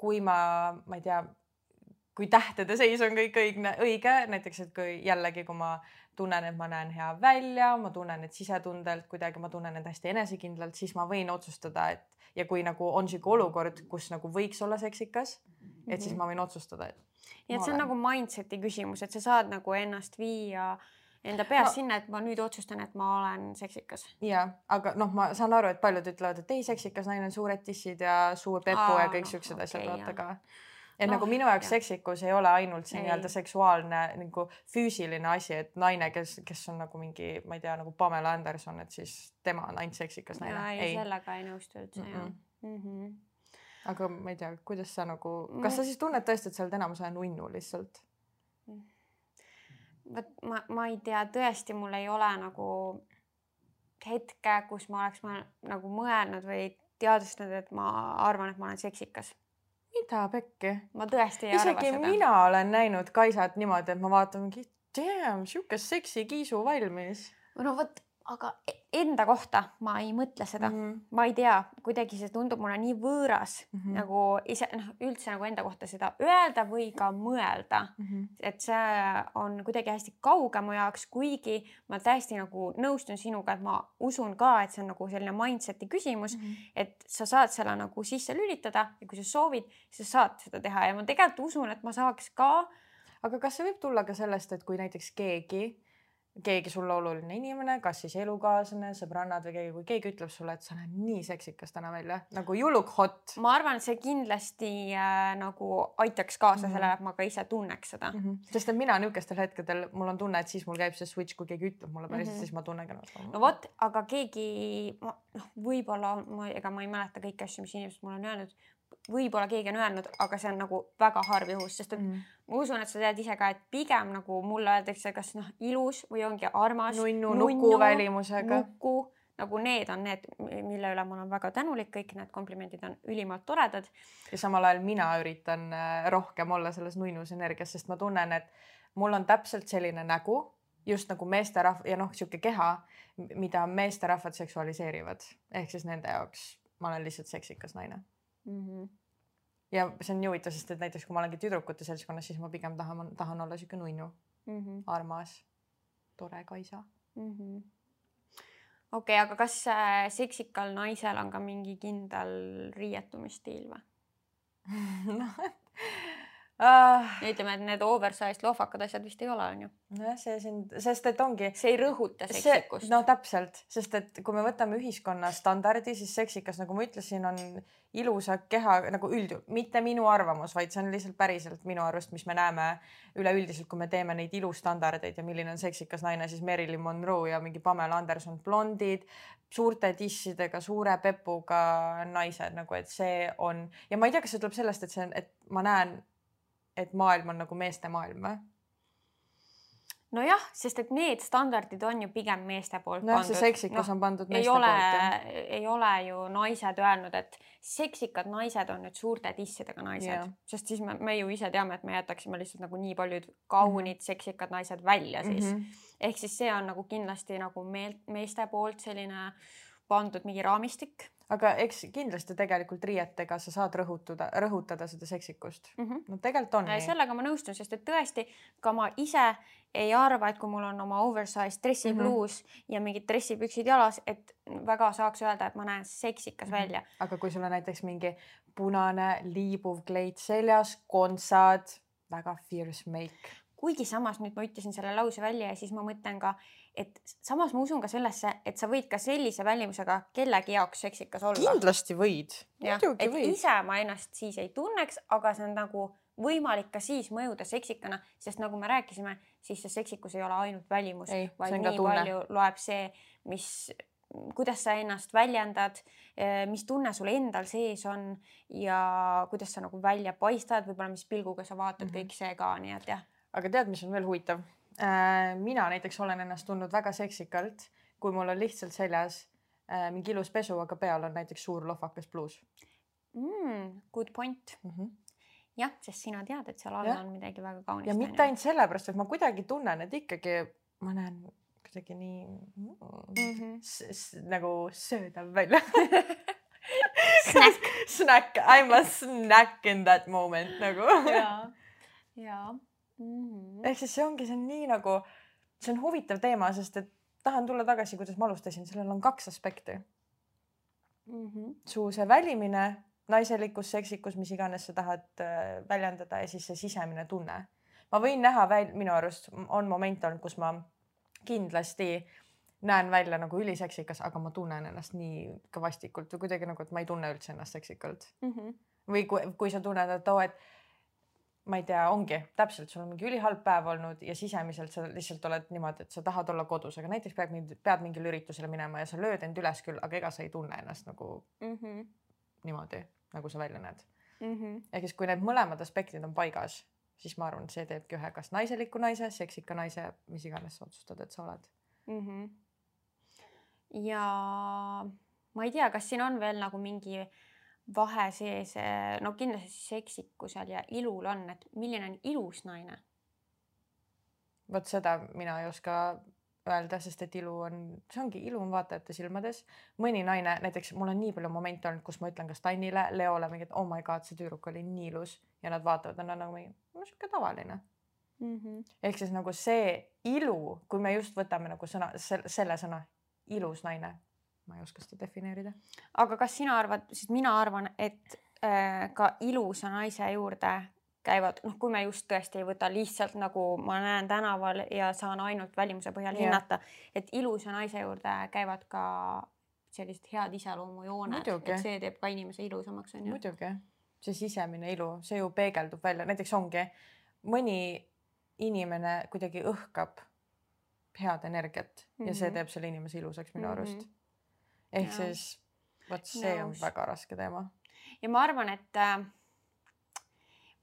kui ma, ma ei tea, kui tähtede seis on kõik õigne, õige, näiteks et kui jällegi, kui ma tunnen, et ma näen hea välja, ma tunnen, et sisetundelt kuidagi ma tunnen end hästi enesekindlalt, siis ma võin otsustada, et ja kui nagu on sihuke olukord, kus nagu võiks olla seksikas, et siis ma võin otsustada, et nii et see on olen. nagu mindset'i küsimus, et sa saad nagu ennast viia enda peas No- no. sinna, et ma nüüd otsustan, et ma olen seksikas. ja, aga noh, ma saan aru, et paljud ütlevad, et ei, seksikas naine on suured tissid ja suur pepu Aa, ja kõik noh, siuksed asjad okei, vaata jah. ka. et Noh, nagu minu jaoks jah. seksikus ei ole ainult see nii-öelda seksuaalne nagu füüsiline asi, et naine, kes, kes on nagu mingi, ma ei tea, nagu Pamela Anderson, et siis tema on ainult seksikas naine. ei, sellega ei nõustu üldse mm. -mm. mm. -hmm. aga ma ei tea, kuidas sa nagu, kas No- sa siis tunned tõesti, et sa oled enamus aja nunnu lihtsalt? Vot ma, ma ei tea, tõesti, mul ei ole nagu hetke, kus ma oleks ma, nagu mõelnud või teadvustanud, et ma arvan, et ma olen seksikas. mida pekki? ma tõesti ei isegi arva seda. mina olen näinud Kaisat niimoodi, et ma vaatan mingi, damn, sihuke seksi kiisu valmis no vot, aga e-, enda kohta ma ei mõtle seda mm. -hmm. ma ei tea, kuidagi see tundub mulle nii võõras mm. -hmm. nagu ise noh, üldse nagu enda kohta seda öelda või ka mõelda mm. -hmm. et see on kuidagi hästi kauge mu jaoks, kuigi ma täiesti nagu nõustun sinuga, et ma usun ka, et see on nagu selline mindset'i küsimus mm. -hmm. et sa saad selle nagu sisse lülitada ja kui sa soovid, siis sa saad seda teha ja ma tegelikult usun, et ma saaks ka aga kas see võib tulla ka sellest, et kui näiteks keegi, keegi sulle oluline inimene, kas siis elukaaslane, sõbrannad või keegi, kui keegi ütleb sulle, et sa näed nii seksikas täna välja nagu you look hot ma arvan, et see kindlasti äh, nagu aitaks kaasa mm. -hmm. sellele, et ma ka ise tunneks seda mm. -hmm. sest et mina niisugustel hetkedel, mul on tunne, et siis mul käib see switch, kui keegi ütleb mulle päriselt mm. -hmm. siis ma tunnen ka ennast. no vot, aga keegi, noh, võib-olla ma, ega ma ei mäleta kõiki asju, mis inimesed mulle on öelnud. võib-olla keegi on öelnud, aga see on nagu väga harv juhus, sest et mm. mm. Ma usun, et sa tead ise ka, et pigem nagu mulle öeldakse, kas noh, ilus või ongi armas. nunnu, nuku välimusega. nuku, nagu need on need, mille üle ma olen väga tänulik, kõik need komplimendid on ülimalt toredad. ja samal ajal mina üritan äh, rohkem olla selles nunnus energias, sest ma tunnen, et mul on täpselt selline nägu, just nagu meesterahv- ja noh, niisugune keha, mida meesterahvad seksualiseerivad, ehk siis nende jaoks ma olen lihtsalt seksikas naine Mm -hmm. Ja see on nii huvitav, sest et näiteks kui ma olengi tüdrukute seltskonnas, siis ma pigem tahan, tahan olla sihuke nunnu, Mm -hmm. armas, tore Kaisa mm -hmm. okei okay,, aga kas äh, seksikal naisel on ka mingi kindel riietumisstiil või? noh, ah, ütleme, et need oversized lohvakad asjad vist ei ole, onju. nojah, see sind, sest et ongi see ei rõhuta seksikust. no täpselt, sest et kui me võtame ühiskonna standardi, siis seksikas, nagu ma ütlesin, on ilusa keha nagu üldjuhul, mitte minu arvamus, vaid see on lihtsalt päriselt minu arust, mis me näeme üleüldiselt, kui me teeme neid ilustandardeid ja milline on seksikas naine, siis Marilyn Monroe ja mingi Pamela Anderson, blondid, suurte tissidega, suure pepuga naised nagu, et see on ja ma ei tea, kas see tuleb sellest, et see on, et ma näen, et maailm on nagu meeste maailm või? nojah, sest et need standardid on ju pigem meeste poolt nojah, see seksikus Noh, on pandud ei meeste ole poolt ei ole ju naised öelnud, et seksikad naised on nüüd suurte tissidega naised yeah., sest siis me, me ju ise teame, et me jätaksime lihtsalt nagu nii paljud kaunid mm -hmm. seksikad naised välja siis mm. -hmm. ehk siis see on nagu kindlasti nagu meel, meeste poolt selline pandud mingi raamistik aga eks kindlasti tegelikult riietega sa saad rõhutada, rõhutada seda seksikust mm. -hmm. no tegelikult on nii. sellega ma nõustun, sest et tõesti ka ma ise ei arva, et kui mul on oma oversize dressipluus mm -hmm. ja mingid dressipüksid jalas, et väga saaks öelda, et ma näen seksikas mm -hmm. välja. aga kui sul on näiteks mingi punane liibuv kleit seljas, kontsad, väga fierce make. Kuigi samas nüüd ma ütlesin selle lause välja ja siis ma mõtlen ka, et samas ma usun ka sellesse, et sa võid ka sellise välimusega kellegi jaoks seksikas olla. kindlasti võid, et võid. ise ma ennast siis ei tunneks, aga see on nagu võimalik ka siis mõjuda seksikana, sest nagu me rääkisime, siis see seksikus ei ole ainult välimus, vaid nii tunne. palju loeb see, mis, kuidas sa ennast väljendad, mis tunne sul endal sees on ja kuidas sa nagu välja paistad, võib-olla mis pilguga sa vaatad mm. -hmm. kõik see ka, nii et jah. Aga tead, mis on veel huvitav? mina näiteks olen ennast tundnud väga seksikalt, kui mul on lihtsalt seljas äh, mingi ilus pesu, aga peal on näiteks suur lohvakas pluus mm,. Good point. mm. -hmm. jah, sest sina tead, et seal all Jah. on midagi väga kaunist. ja mitte ainult sellepärast, et ma kuidagi tunnen, et ikkagi ma näen kuidagi nii mm, mm -hmm. nagu söödav välja Snack. snack, I m a snack in that moment nagu. ja, ja mm. -hmm. ehk siis see ongi, see on nii nagu, see on huvitav teema, sest et tahan tulla tagasi, kuidas ma alustasin, sellel on kaks aspekti. Mm -hmm. su see välimine, naiselikkus, seksikus, mis iganes sa tahad äh, väljendada ja siis see sisemine tunne. ma võin näha väl-, minu arust on momente olnud, kus ma kindlasti näen välja nagu üliseksikas, aga ma tunnen ennast nii kõvastikult või kuidagi nagu, et ma ei tunne üldse ennast seksikalt. Mm -hmm. või kui, kui sa tunned, et oo, et ma ei tea, ongi täpselt, sul on mingi ülihalb päev olnud ja sisemiselt sa lihtsalt oled niimoodi, et sa tahad olla kodus, aga näiteks pead mingi, pead mingile üritusele minema ja sa lööd end üles küll, aga ega sa ei tunne ennast nagu Mm -hmm. niimoodi, nagu sa välja näed. Mm -hmm. ehk siis, kui need mõlemad aspektid on paigas, siis ma arvan, see teebki ühe kas naiseliku naise, seksika naise, mis iganes sa otsustad, et sa oled. mm. -hmm. ja ma ei tea, kas siin on veel nagu mingi vahe sees, no kindlasti seksikusel ja ilul on, et milline on ilus naine? vot seda mina ei oska öelda, sest et ilu on, see ongi, ilu on vaatajate silmades. mõni naine, näiteks mul on nii palju momente olnud, kus ma ütlen kas Tannile, Leole mingi, et oh my god, see tüdruk oli nii ilus ja nad vaatavad, nad on nagu mingi, no sihuke tavaline mm. -hmm. ehk siis nagu see ilu, kui me just võtame nagu sõna, selle sõna ilus naine, ma ei oska seda defineerida. aga kas sina arvad, sest mina arvan, et äh, ka ilusa naise juurde käivad, noh, kui me just tõesti ei võta lihtsalt nagu ma näen tänaval ja saan ainult välimuse põhjal yeah. hinnata, et ilusa naise juurde käivad ka sellised head iseloomujooned, et see teeb ka inimese ilusamaks onju. muidugi, see sisemine ilu, see ju peegeldub välja, näiteks ongi mõni inimene kuidagi õhkab head energiat mm -hmm. ja see mhm. teeb selle inimese ilusaks minu mm -hmm. Ehk ja. siis vot see Nõus. on väga raske teema. ja ma arvan, et äh,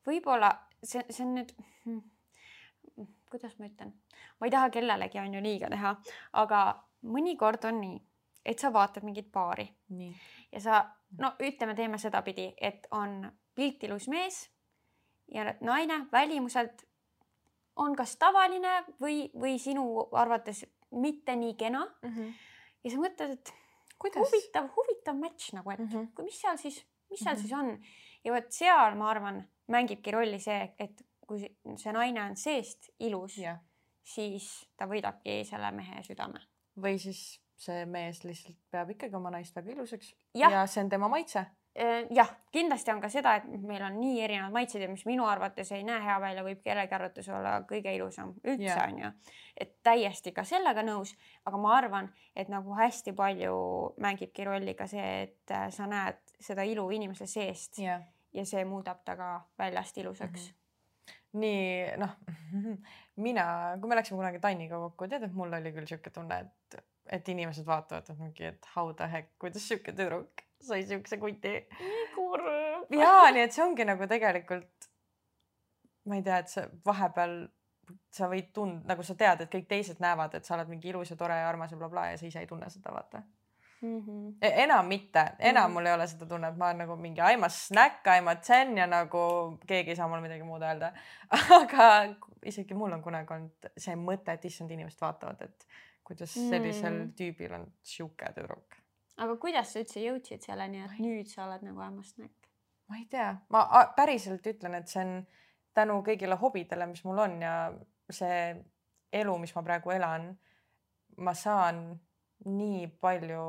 võib-olla see, see on nüüd hmm,, kuidas ma ütlen, ma ei taha kellelegi on ju liiga teha, aga mõnikord on nii, et sa vaatad mingit paari nii. ja sa no ütleme, teeme sedapidi, et on pilt ilus mees ja naine välimuselt on kas tavaline või, või sinu arvates mitte nii kena mm. -hmm. ja sa mõtled, et? Huvitav, huvitav match nagu, et mm -hmm. mis seal siis, mis seal mm -hmm. siis on ja vot seal ma arvan mängibki rolli see, et kui see naine on seest ilus, siis ta võidabki selle mehe südame. või siis see mees lihtsalt peab ikkagi oma naist väga ilusaks ja, ja see on tema maitse jah, kindlasti on ka seda, et meil on nii erinevad maitsed ja mis minu arvates ei näe hea välja, võib kellegi arvates olla kõige ilusam üldse onju. et täiesti ka sellega nõus, aga ma arvan, et nagu hästi palju mängibki rolli ka see, et äh, sa näed seda ilu inimese seest yeah ja see muudab ta ka väljast ilusaks mm. -hmm. nii noh, mina, kui me läksime kunagi Tanniga kokku, tead, et mul oli küll sihuke tunne, et, et inimesed vaatavad, et mingi, et how the heck, kuidas sihuke tüdruk sai siukse kuti. nii kurb. jaa, nii et see ongi nagu tegelikult, ma ei tea, et sa vahepeal sa võid tund-, nagu sa tead, et kõik teised näevad, et sa oled mingi ilus ja tore ja armas ja blablabla bla, ja sa ise ei tunne seda, vaata mm. -hmm. enam mitte, enam mm -hmm. mul ei ole seda tunnet, ma olen nagu mingi I m a snack, I m a zen ja nagu keegi ei saa mulle midagi muud öelda. aga isegi mul on kunagi olnud see mõte, et issand, inimesed vaatavad, et kuidas sellisel mm -hmm. tüübil on sihuke tüdruk. Aga kuidas sa üldse jõudsid selleni, et nüüd sa oled nagu snack? ma ei tea, ma päriselt ütlen, et see on tänu kõigile hobidele, mis mul on ja see elu, mis ma praegu elan, ma saan nii palju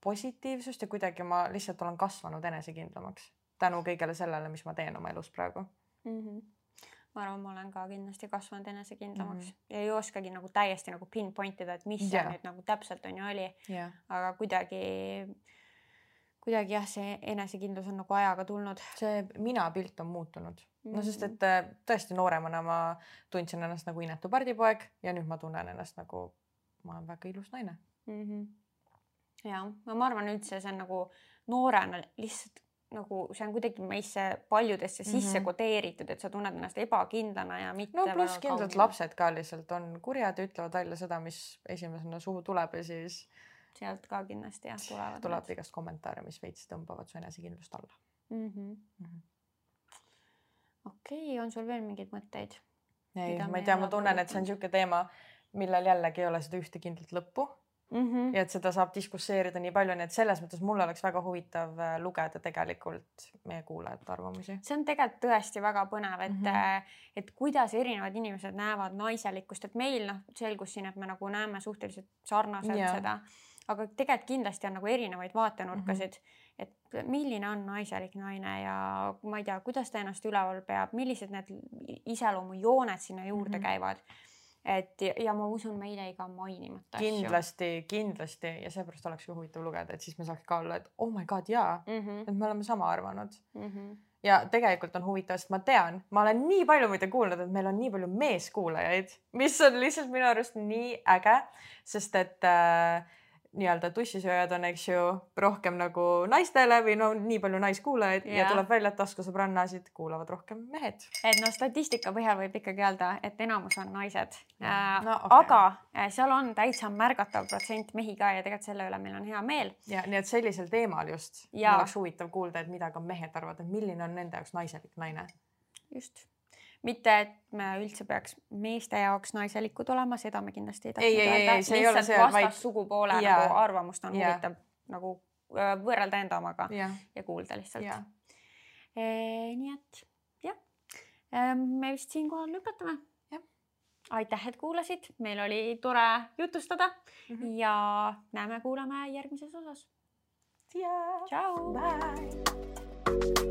positiivsust ja kuidagi ma lihtsalt olen kasvanud enesekindlamaks tänu kõigele sellele, mis ma teen oma elus praegu mm. -hmm. Ma arvan, ma olen ka kindlasti kasvanud enesekindlamaks mm -hmm. ja ei oskagi nagu täiesti nagu pinpoint ida, et mis yeah. see nüüd nagu täpselt on ju oli yeah.. aga kuidagi, kuidagi jah, see enesekindlus on nagu ajaga tulnud. see minapilt on muutunud no sest, et äh, tõesti nooremana ma tundsin ennast nagu inetu pardipoeg ja nüüd ma tunnen ennast nagu ma olen väga ilus naine mm. -hmm. ja no ma arvan üldse see on nagu noorena lihtsalt nagu see on kuidagi meisse paljudesse mm -hmm. sisse kodeeritud, et sa tunned ennast ebakindlana ja mitte. no pluss kindlalt lapsed ka lihtsalt on kurjad ja ütlevad välja seda, mis esimesena suhu tuleb ja siis. sealt ka kindlasti jah tulevad. tuleb igast kommentaare, mis veits tõmbavad su enesekindlust alla mm -hmm.. Mm -hmm. okei okay,, on sul veel mingeid mõtteid? ei, ma ei tea, ma tunnen, et see on niisugune teema millel jällegi ei ole seda ühte kindlat lõppu mm. -hmm. ja et seda saab diskusseerida nii palju, nii et selles mõttes mul oleks väga huvitav äh, lugeda tegelikult meie kuulajate arvamusi. see on tegelikult tõesti väga põnev, et mm, -hmm. et kuidas erinevad inimesed näevad naiselikkust, et meil noh, selgus siin, et me nagu näeme suhteliselt sarnaselt yeah. seda, aga tegelikult kindlasti on nagu erinevaid vaatenurkasid mm, -hmm. et milline on naiselik naine ja ma ei tea, kuidas ta ennast üleval peab, millised need iseloomujooned sinna juurde mm -hmm. käivad et ja, ja ma usun, meil jäi ka mainimata asju. kindlasti, kindlasti ja seepärast olekski huvitav lugeda, et siis me saaks ka olla, et oh my god, jaa mm, -hmm. et me oleme sama arvanud mm. -hmm. ja tegelikult on huvitav, sest ma tean, ma olen nii palju muide kuulnud, et meil on nii palju meeskuulajaid, mis on lihtsalt minu arust nii äge, sest et äh, nii-öelda tussisööjad on, eks ju, rohkem nagu naistele või no nii palju naiskuulajaid ja. ja tuleb välja, et taskusõbrannasid kuulavad rohkem mehed. et no statistika põhjal võib ikkagi öelda, et enamus on naised. Äh, no, okay. aga äh, seal on täitsa märgatav protsent mehi ka ja tegelikult selle üle meil on hea meel. ja nii, et sellisel teemal just oleks huvitav kuulda, et mida ka mehed arvavad, et milline on nende jaoks naiselik naine. just mitte, et me üldse peaks meeste jaoks naiselikud olema, seda me kindlasti ei tahtnud öelda. lihtsalt vastassugupoole vaid... nagu arvamust on ja. huvitav nagu võrrelda enda omaga ja, ja kuulda lihtsalt. E, nii et jah, me vist siinkohal lõpetame. aitäh, et kuulasid, meil oli tore jutustada mm -hmm. ja näeme-kuulame järgmises osas. tšau. Bye.